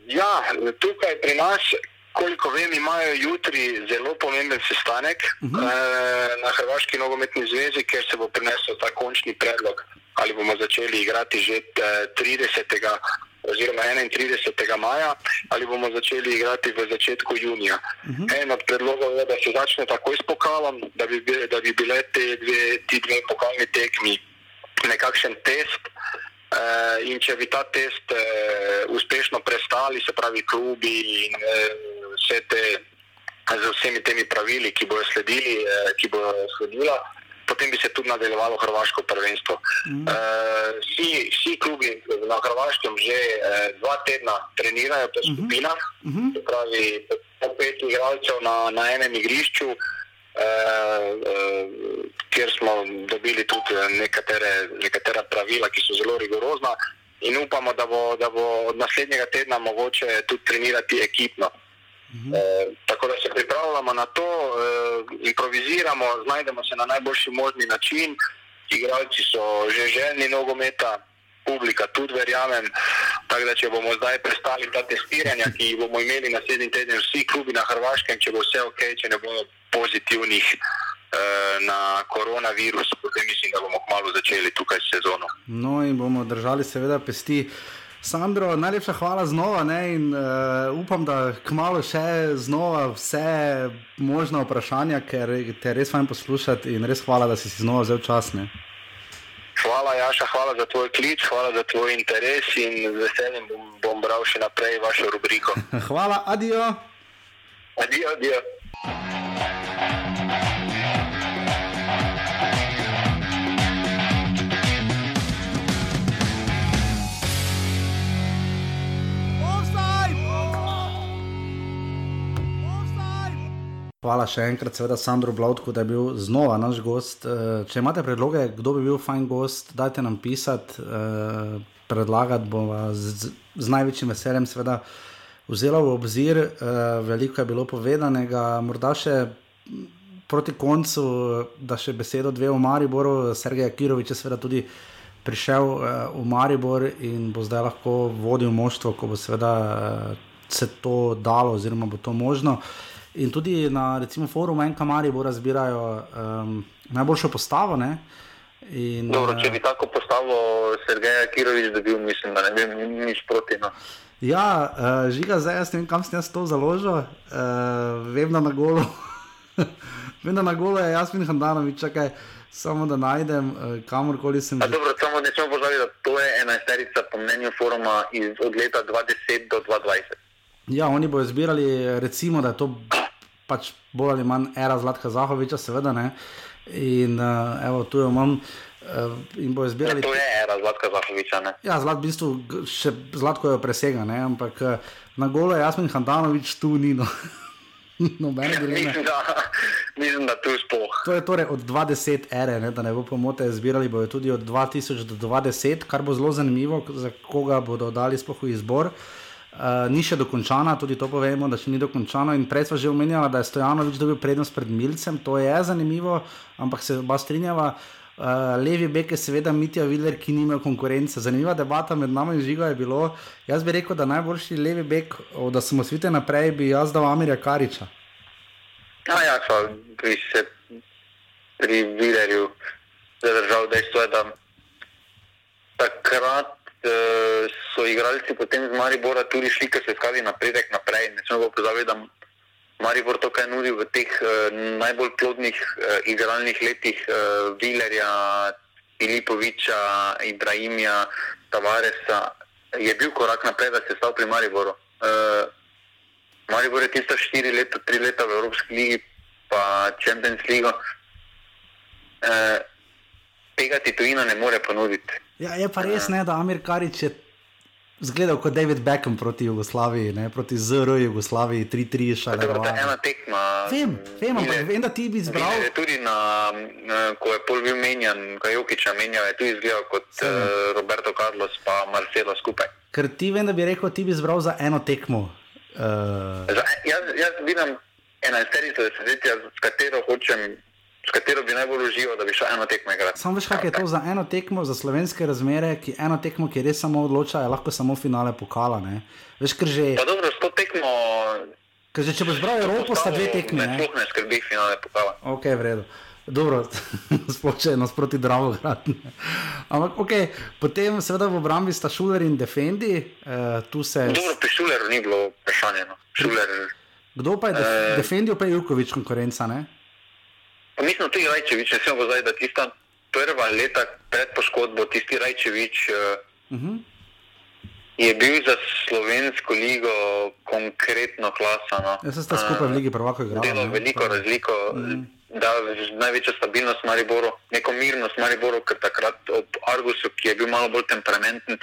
ja, tukaj pri nas. Koliko vem, imajo jutri zelo pomemben sestanek uh -huh. eh, na Hrvaški nogometni zvezi, kjer se bo prinesel ta končni predlog ali bomo začeli igrati že 30. Eh, oziroma 31. maja, ali bomo začeli igrati v začetku junija. Uh mhm. -huh. En od predlogov je, da se začne takoj s pokalom, da bi, da bi bile te dve, ti dve pokalni tekmi nekakšen test. Uh, in če bi ta test uh, uspešno prestali, se pravi, klubi in uh, vse te, z vsemi temi pravili, ki bodo sledili, uh, ki bodo sledila, potem bi se tudi nadaljevalo Hrvaško prvenstvo. Mm. Uh, vsi, vsi klubi na Hrvaškem že uh, dva tedna trenirajo po mhm. skupinah, mm -hmm. pravi po pet igralcev na, na enem igrišču. Uh, uh, kjer smo dobili tudi nekatere, nekatera pravila, ki so zelo rigorozna, in upamo, da bo, da bo od naslednjega tedna mogoče tudi trenirati ekipno. Mhm. E, tako da se pripravljamo na to, e, improviziramo, znajdemo se na najboljši možni način. Igralci so že željni nogometa, publika tudi verjamem. Tako da če bomo zdaj prestali ta testiranja, ki jih bomo imeli naslednji teden, vsi klubi na Hrvaškem, če bo vse ok, če ne bomo pozitivnih. E, na koronavirus, potem mislim, da bomo kmalo začeli tukaj sezono. No, in bomo držali, seveda, pesti Sandro, najlepša hvala znova ne, in uh, upam, da kmalo še znova vse možne vprašanja, ker te res fajn poslušati in res hvala, da si si znova vzel čas. Ne. Hvala, Jaša, hvala za tvoj klic, hvala za tvoj interes in z veseljem bom, bom bral še naprej vašo rubriko. <laughs> hvala, adijo. Adijo, adijo. Hvala še enkrat, seveda, Sandro Blautku, da je bil znova naš gost. Eh, če imate predloge, kdo bi bil fajn gost, dajte nam pisati, eh, predlagati bomo z, z največjim veseljem, seveda, vzela v obzir. Eh, veliko je bilo povedanega, morda še proti koncu, da še besedo dve v Mariboru, Sergej Kirovič je seveda tudi. Prišel v Maribor in bo zdaj lahko vodil moštvo, ko bo seveda se to dalo, oziroma bo to možno. Uh, In tudi na recimo, forumu NK Mari bo razbirajo um, najboljšo postavo. In, Dobro, če bi tako postavo Sergeja Kirovič dobil, mislim, da ne bi nič proti. No. Ja, uh, žiga zdaj, jaz ne vem, kam sem jaz to založil. Uh, vem, da na golo. <laughs> vem, da na golo je Jasmin Handanovič, čakaj. Samo da najdem, uh, kamorkoli sem. Dobro, samo ne smemo pozabiti, da to je ena isterica, po mnenju foruma, iz, od leta 2010 do 2020. Ja, oni bodo zbirali, recimo, da je to pač bolj ali manj era Zlatka Zahoviča, seveda. Ne? In uh, evo, tu jo imam. Uh, in bojo zbirali. Ne, to je era Zlatka Zahoviča. Ne? Ja, zlat, v bistvu še Zlatko jo presega, ne? ampak uh, na golo je Jasmin Handanovič tu ni. No. <laughs> No, mislim, da, <laughs> mislim, da tu spoh. To je torej od 20 ere, ne, da ne bo pomote, zbirali bojo tudi od 2000 do 20, kar bo zelo zanimivo, za koga bodo dali spoh v izbor. Uh, Uh, ni še dokončana, tudi to povemo, da še ni dokončana. Prej smo že omenjali, da je Stojanovič dobil prednost pred Milcem, to je zanimivo, ampak se oba strinjava. Uh, levi bek je seveda Mitja Viler, ki nima konkurence. Zanimiva debata med nami in žigo je bilo. Jaz bi rekel, da najboljši levi bek, da smo svite naprej, bi jaz dal Amirja Kariča. Ja, ja, pa bi se pri Vilerju zadržal dejstvo, da takrat so igralci potem z Maribora tudi šli, ker so iskali napredek naprej. Ne smemo pozabiti, da Maribor to, kar nudi v teh uh, najbolj plodnih uh, igralnih letih, uh, Vilerja, Filipoviča, Ibrahimija, Tavaresa, je bil korak naprej, da se je stal pri Mariboru. Uh, Maribor je tista štiri leta, tri leta v Evropski ligi, pa Champions League. Uh, tega ti tujina ne more ponuditi. Ja, je pa res, ne, da Amir Karič je zgledal kot David Beckham proti Jugoslaviji, ne, proti ZR Jugoslaviji, 3-3 šale. To je ena tekma. Vem, vem, ampak vem, da ti bi izbral. Tudi na, ko je pol bil menjan, ko je Jokiča menjal, je tudi izgledal kot uh, Roberto Carlos pa Marcelo skupaj. Ker ti vem, da bi rekel, ti bi izbral za eno tekmo. Uh... Za, jaz, jaz vidim enajsterico desetletja, s katero hočem s katero bi najbolj užival, da bi šel eno tekmo igrati. Samo veš, kaj je to za eno tekmo, za slovenske razmere, ki eno tekmo, ki res samo odloča, je lahko samo finale pokala. Ne? Veš, ker že. Pa dobro, s to tekmo. Ker že če boš bral Evropo, sta dve tekmi. Ne, sploh ne skrbi finale pokala. Ok, v redu. Dobro, <laughs> splošno je nasproti Dravo grad. Ampak, ok, potem seveda v obrambi sta Šuler in Defendi. Uh, se... Dobro, pri Šuleru ni bilo vprašanje. No. Šuler... Kdo pa je def uh... Defendil, pa je Jukovič konkurenca, ne? Pa mislim, tudi Rajčevič, ne smemo zdaj, da tista prva leta pred poškodbo, tisti Rajčevič uh, uh -huh. je bil za slovensko ligo konkretno klasano. Jaz sem skupaj v Ligi prvako igral. Delo veliko to... razliko. Uh mhm. -huh. Da, največja stabilnost Mariboru, neko mirnost Mariboru, ker takrat ob Argusu, ki je bil malo bolj temperamenten,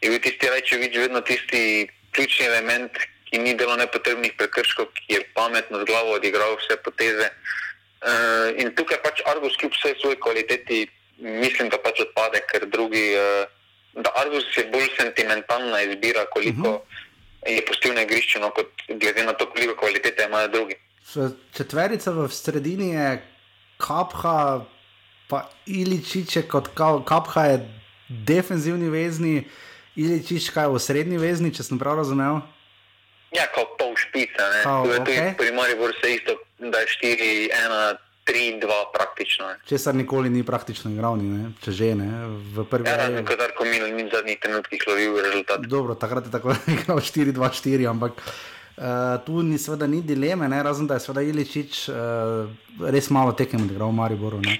je bil tisti Rajčevič vedno tisti ključni element, ki ni delo nepotrebnih prekrškov, ki je pametno z glavo odigral vse poteze. Uh, Uh, in tukaj pač Argus, kljub vsej svoji kvaliteti, mislim, da pač odpade, ker drugi, uh, da Argus je bolj sentimentalna izbira, koliko uh mhm. -huh. je pustil na igrišču, no, kot glede na to, koliko kvalitete imajo drugi. Četverica v sredini je kapha, pa iličiče kot kapha je defenzivni vezni, iličič kaj v srednji vezni, če sem prav razumel. Ja, kot pol špica. Kao, okay. Pri Mariboru se isto, da je 4, 1, 3-2 praktično. Ne. Česar nikoli ni praktično igral, ne? če že ne, v prvi Ja, vrsti. razen ko Darko Milo ni v zadnjih trenutkih lovil rezultat. Dobro, takrat je tako <laughs> igral 4-2-4, ampak uh, tu ni, seveda, ni dileme, ne? razen da je seveda Iličič uh, res malo tekem odigral v Mariboru. Ne?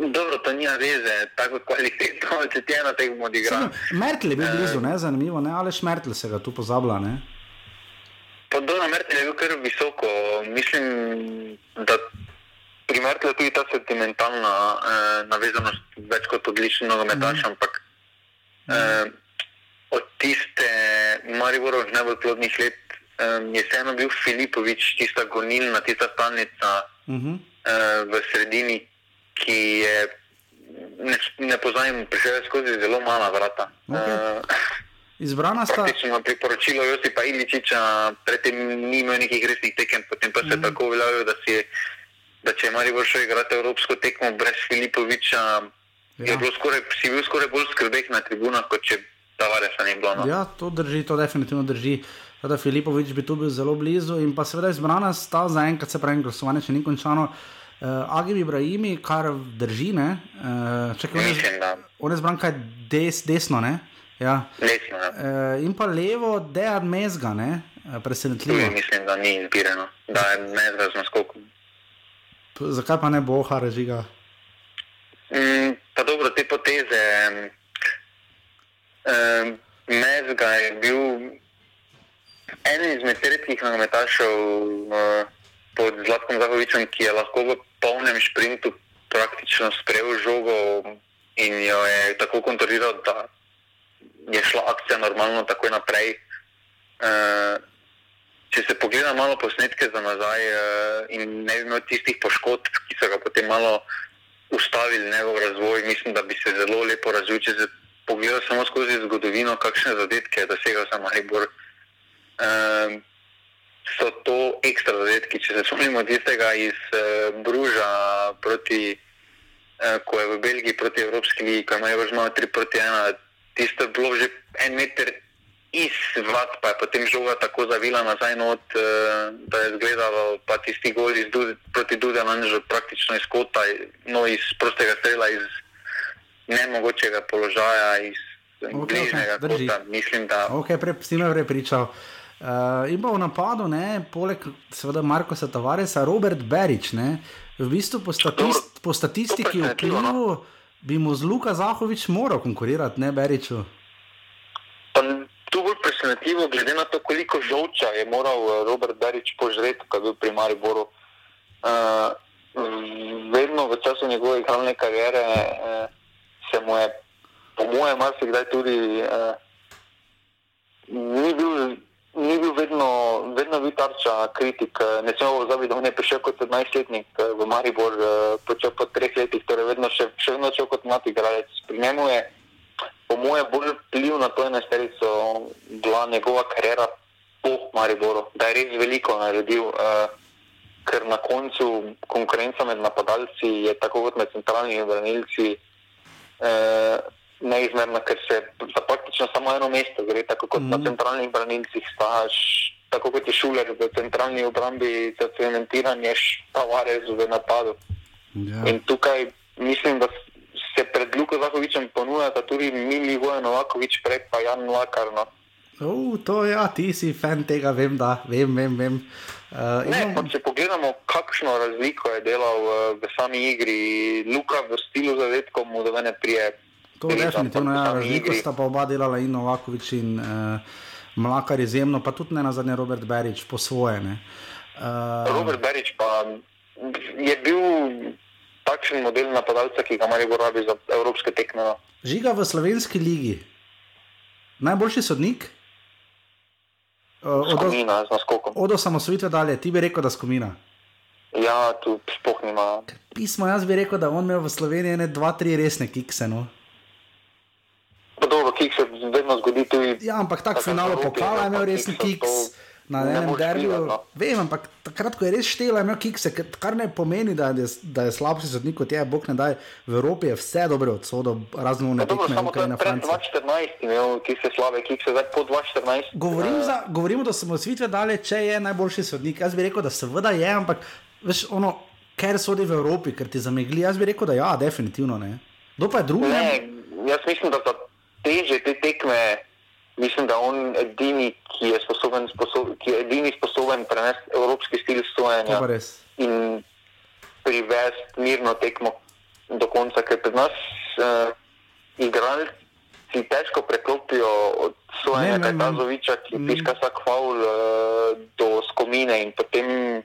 Dobro, to nima veze, tako kvalitetno, <laughs> če ti ena tekmo odigra. Merkel je bil blizu, ne? zanimivo, ne? ali Šmertel se ga tu pozablja. Ne? Pa Dona Mertel je bil kar visoko. Mislim, da pri Mertelu je tudi ta sentimentalna eh, navezanost več kot odličen nogometaš, mm. ampak eh, od tiste Mariborovih najbolj plodnih let eh, je vseeno bil Filipovič, tista gonilna, tista stalnica Uh -huh. eh, v sredini, ki je, ne, ne poznam, prišel je skozi zelo mala vrata. Okej. Eh, <laughs> Izbrana sta. Praktično priporočilo Josipa Iličiča, predtem ni imel nekih resnih tekem, potem pa se mm. tako uveljavil, da, si, da če Marijo šel igrati evropsko tekmo brez Filipoviča, ja. Je bilo skoraj, si bil skoraj bolj skrbeh na tribunah, kot če Tavaresa ne bi bilo. No. Ja, to drži, to definitivno drži. Da Filipovič bi tu bil zelo blizu in pa seveda izbrana sta zaenkrat, se pravi, glasovanje še ni končano. Uh, Agib Ibrahimi, kar drži, ne? Uh, čakaj, on je, on je zbran kaj des, desno, ne? Ja. resno. Ja. Uh, in pa levo, Dejan Mezga, ne? Eh, Tudi Presenetljivo. mislim, da ni izbirano, da je ne z naskokom. Zakaj pa ne boha režiga? Mm, pa dobro, te poteze. Um, Mezga je bil eden izmed redkih nogometašev uh, pod Zlatkom Zahovičem, ki je lahko v polnem sprintu praktično sprejel žogo in jo je tako kontroliral, da je šla akcija normalno takoj naprej. Uh, če se pogleda malo posnetke za nazaj uh, in ne bi imel tistih poškodb, ki so ga potem malo ustavili njegov razvoj, mislim, da bi se zelo lepo razvil, če se pogleda samo skozi zgodovino, kakšne zadetke je dosegal sam Maribor. Um, so to ekstra zadetki, če se spomnimo tistega iz uh, Bruža proti, uh, ko je v Belgiji proti Evropski ligi, ko je Maribor zmagal 3 proti 1, tisto je bilo že en meter iz vrat, pa je potem žoga tako zavila nazaj not, uh, da je izgledalo pa tisti gol iz Dude, proti Dudanu, že praktično iz kota, no iz prostega strela, iz nemogočega položaja, iz okay, bližnjega drži. kota. Mislim, da Ok, prej si me prepričal. Uh, in pa v napadu, ne, poleg seveda Markoša Tavaresa, Robert Berič, ne, v bistvu po, statist, po statistiki to presenetljivo, no. Bi mu z Luka Zahovič moral konkurirati, ne Beriču. Pa tu bolj presenetljivo, glede na to, koliko žolča je moral eh, Robert Berič požreti, ko je bil pri Mariboru. Uh, vedno v času njegove igralne kariere uh, se mu je, po mojem, marsikdaj tudi uh, ni bil. Ni bil vedno, tarča kritik. Eh, Ne smemo pozabiti, da on je prišel kot 17-letnik eh, v Maribor, eh, počel po treh letih, torej vedno še, še vedno šel kot mlad igralec. Pri njemu je po mojem, bolj vpliv na to enesterico bila njegova karjera po Mariboru, da je res veliko naredil, ker na koncu konkurenca med napadalci je tako kot med centralnimi branilci uh, neizmerna, ker se za praktično samo eno mesto gre, tako kot mm. na centralnih branilcih staš. Tako kot je šuler v centralni obrambi, za cementiranje, Tavares v napadu. Ja. In tukaj mislim, da se pred Luko Zahovičem ponujata tudi Mili Vojen Novakovič, prej pa Jan Lakar. No. Uh, to ja, ti si fan tega, vem, da, vem, vem. vem. Uh, Ne, imam- pa če pogledamo, kakšno razliko je delal uh, v sami igri, Luka v stilu zadetkov mu do mene prije. To pride, definitivno je, ja, razliko igri- sta pa oba delala in Novakovič in uh, Mlakar izjemno, pa tudi ne na zadnje Robert Berič po svoje. ne. Uh, Robert Berič pa je bil takšen model napadalca, ki ga Maribor rabi za evropske tekme. no. Žiga v slovenski ligi. Najboljši sodnik? Uh, od, Skomina od osamosvojitve dalje, ti bi rekel, da skomina. Ja, tu sploh nima. Pismo, jaz bi rekel, da on imel v Sloveniji ne dva, tri resne kikse. No. Pa dobro, kik se vedno zgodi tudi. Ja, ampak tak Evropi, pokala je imel kiksa kiks. Na ne enem derbiju, no. vem, ampak takrat, ko je res štela, imel kikse, kar ne pomeni, da je, da je slabši sodnik kot je, bog ne daj. V Evropi je vse dobro od sodo, razno Ja, ne dobro, tekme, samo to je Ukrajina, pred Francija. 2014 imel kikse slabe, kikse zdaj po 2014. Govorim, eh, za, govorimo, da smo svitve dali, če je najboljši sodnik. Jaz bi rekel, da seveda je, ampak veš, ono, ker sodi v Evropi, ker ti zamegli. Jaz bi rekel, da ja, definitivno ne. Kdo pa je drugi? Ne, jaz mislim, da za teže te tekme, mislim, da on edini, ki je sposoben, sposob, ki je edini sposoben prenesti evropski stil sojenja in privesti mirno tekmo do konca, ker pri nas uh, igralci težko preklopijo od sojenja. Kajtazoviča, ki piska vsak faul uh, do skomine in potem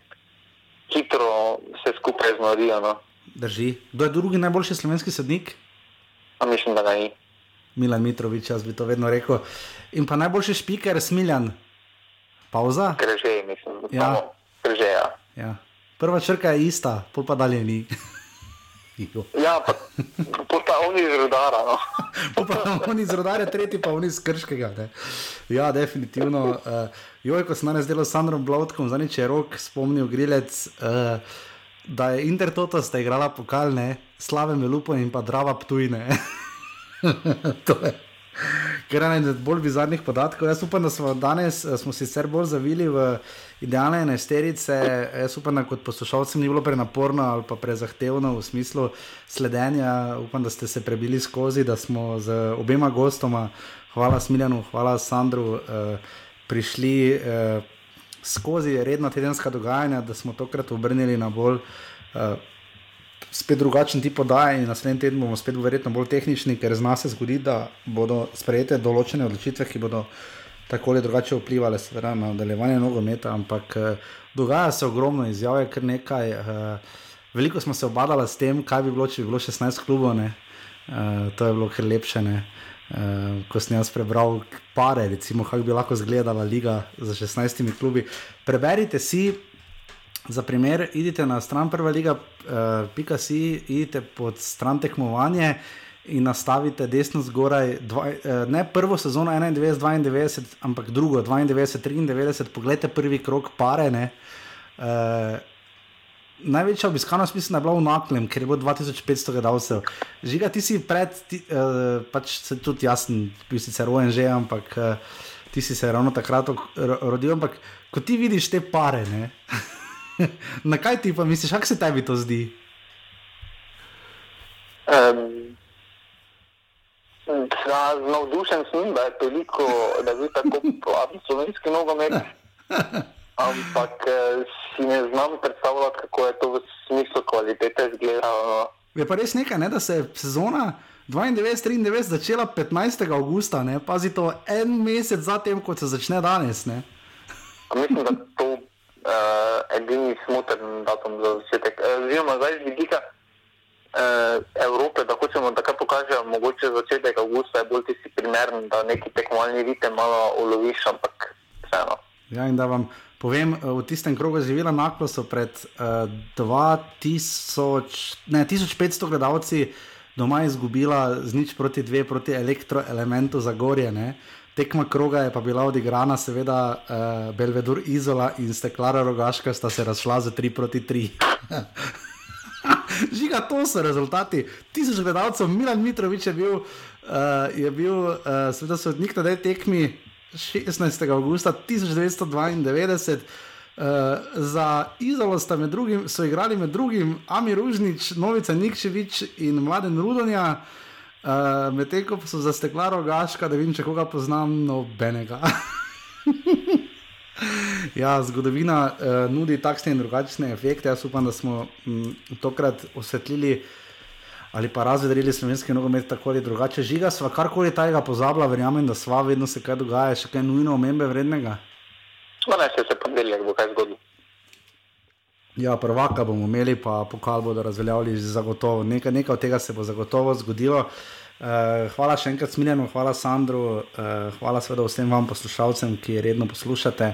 hitro se skupaj znorijo. No. Drži. Kdo je drugi najboljši slovenski sodnik? A mislim, da ga ni. Milan Mitrovič, jaz bi to vedno rekel. In pa najboljši špiker, Smiljan. Pauza? Kreže, mislim, Ja. kreže. Ja. Ja. Prva črka je ista, pol pa dalje ni. <laughs> Ja, pa, pa, pa oni iz rodara. No. Pol pa oni iz rodarja, <laughs> tretji pa oni iz krškega. Ne. Ja, definitivno. Uh, joj, ko sem danes delal s Sandrom Blotkom, zadnjič je rok spomnil Grilec, uh, da je Intertoto sta igrala pokalne, slave Melupo in pa Drava Ptujne. <laughs> <laughs> to je. Ker je eden bolj bizarnih podatkov. Jaz upam, da smo danes eh, smo sicer bolj zavili v idealne enesterice. Jaz upam, da kot poslušalcem ni bilo prenaporno ali pa prezahtevno v smislu sledenja. Upam, da ste se prebili skozi, da smo z obema gostoma, hvala Smiljanu, hvala Sandru, eh, prišli eh, skozi redna tedenska dogajanja, da smo tokrat obrnili na bolj. Eh, spet drugačen tip podaje in naslednji teden bomo spet verjetno bolj tehnični, ker zna se zgoditi, da bodo sprejete določene odločitve, ki bodo tako ali drugače vplivali seveda, na nadaljevanje nogometa, ampak eh, dogaja se ogromno izjav, je kar nekaj. eh, Veliko smo se obadali s tem, kaj bi bilo, če bi bilo 16 klubov, ne. Eh, to je bilo kar lepše. Ne. Uh, ko sem jaz prebral pare, recimo, kako bi lahko izgledala liga z 16 klubi. Preberite si, Za primer, idite na stran prva liga, uh, pika si, idite pod stran tekmovanje in nastavite desno zgoraj, dva, uh, ne prvo sezono 91-92, ampak drugo 92-93, poglejte prvi krok pare. Ne, uh, Največja obiskanost mislim, je bila v Naklem, ker je bilo 2500 gledalcev. Žiga, ti si pred, ti, uh, pač se tudi jaz, bil sicer rojen že, ampak uh, ti si se ravno takrat rodil, ampak ko ti vidiš te pare, ne, <laughs> <laughs> na kaj ti pa misliš, kako se tebi to zdi? Um, Ja, navdušen sem, da je toliko, da je tako popularen slovenski nogomet. <laughs> Ampak eh, si ne znam predstavljati, kako je to v smislu kvalitete izgledalo. Je pa res nekaj, ne, da se je sezona 92-93 začela 15. augusta, ne, pazi to en mesec zatem, kot se začne danes. Mislim, da to uh, edini smotrn datum za začetek. Eh, Oziroma, zdaj z vidika uh, Evrope, da hočemo, da kaj pokažejo, mogoče začetek avgusta je bolj tisti primern, da neki tekmovalni ritem malo uloviš, ampak vseeno. Ja, in da vam povem, eh, v tistem krogu živela Naklo so pred uh, 2000, ne, 1500 gledalci doma izgubila z nič proti dve proti elektroelementu za gorje. Ne. Tekma kroga je pa bila odigrana, seveda uh, Belvedur Izola in Steklara Rogaška sta se razšla za 3 proti 3. <laughs> Žiga, to so rezultati. Tisoč gledalcev, Milan Mitrovič je bil, uh, je bil uh, seveda sodnik na tej tekmi 16. augusta 1992. Uh, za Izolo sta med drugim, so igrali med drugim Ami Ružnič, Novica Nikčevič in Mladen Rudonja, uh, medtem ko so za steklaro Gaška, da vidim, če koga poznam, nobenega. <laughs> Ja, zgodovina uh, nudi takšne in drugačne efekte. Jaz upam, da smo m, tokrat osvetlili ali pa razvedrili slovenski nogomet tako ali drugače. Žiga, sva karkoli tajega pozabila, verjamem, da sva vedno se kaj dogaja, še kaj nujno omembe vrednega. No, ne, se ponedeljek bo kaj zgodilo. Ja, prvaka bomo imeli, pa pokal bodo razveljavili zagotovo. Nekaj, nekaj od tega se bo zagotovo zgodilo. Uh, hvala še enkrat Smiljanu, hvala Sandru, uh, hvala seveda vsem vam poslušalcem, ki redno poslušate.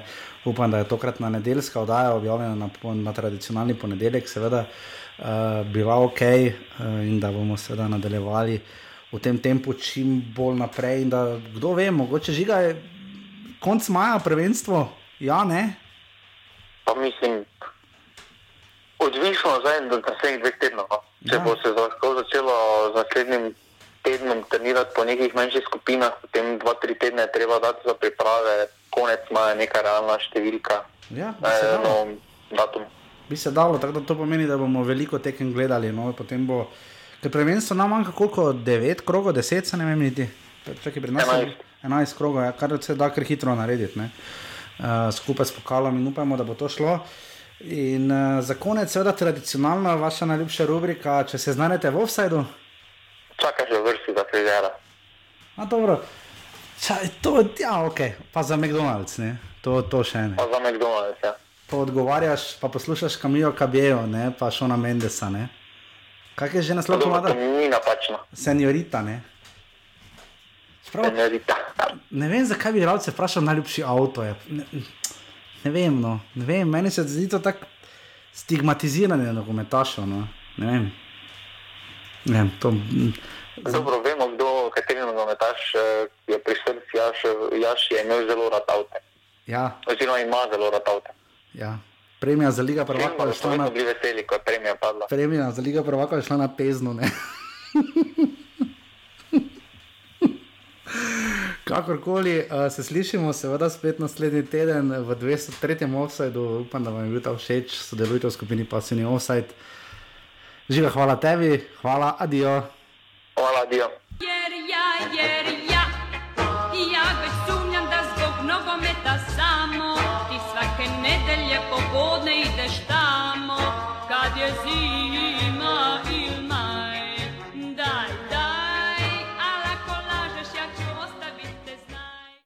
Upam, da je tokratna nedeljska oddaja objavljena na, na tradicionalni ponedeljek, seveda uh, bila ok uh, in da bomo seveda nadaljevali v tem tempu čim bolj naprej. In da kdo ve, mogoče žiga je konc maja prvenstvo, ja ne. Pa mislim, odvisno zdaj do naslednjih dveh tednov. No. Če Ja. bo se lahko začelo z naslednjim tednom trenirati po nekih manjših skupinah, potem dva, tri tedne je treba dati za priprave, konec maja neka realna številka, Ja, eh, no, datum. bi se dalo, tako da to pomeni, da bomo veliko tekem gledali. No, potem bo, ker prvenstvo nam manjka koliko, 9 krogov, 10, se ne vem niti. Čakaj, pri nas je 11 krogov, ja, kar se da kar hitro narediti, uh, skupaj s pokalom in upamo, da bo to šlo. In uh, za konec, seveda, tradicionalna vaša najljubša rubrika, če se znajdete v offsajdu. Čakaš v vrsti za frizera. A dobro. Čaj, to, ja, ok, pa za McDonald's, ne? To, to še ne. Pa za McDonald's, ja. Pa odgovarjaš, pa poslušaš Kamijo Kabejo, ne? Pa Šona Mendesa, ne? Kak je že naslov pomlada? Ni napačno. Seniorita, ne? Sprav, Seniorita. Ne vem, zakaj bi igralce vprašal najljubši avto. Je. Ne, ne vem, no. Ne vem, meni se zdi to tako stigmatiziranje nogometašov, no. Ne vem. Ne vem, to... Dobro, vemo, kdo, kateri nogometaš eh, je pri srcu, Jaš, Jaš je imel zelo rad avto. Ja. Oziroma ima zelo rad avto. Ja. Premija za Liga prvaka je šla na... Veseli, premija, premija za Liga prvaka je šla na pezno, ne? <laughs> Kakorkoli uh, se slišimo, seveda spet naslednji teden v 203. offsajdu, upam, da vam je bil ta všeč, sodelujte v skupini Pasivni offsajd. Živa, hvala tebi, hvala, adijo. Hvala, adijo. Jer ja, jer ja.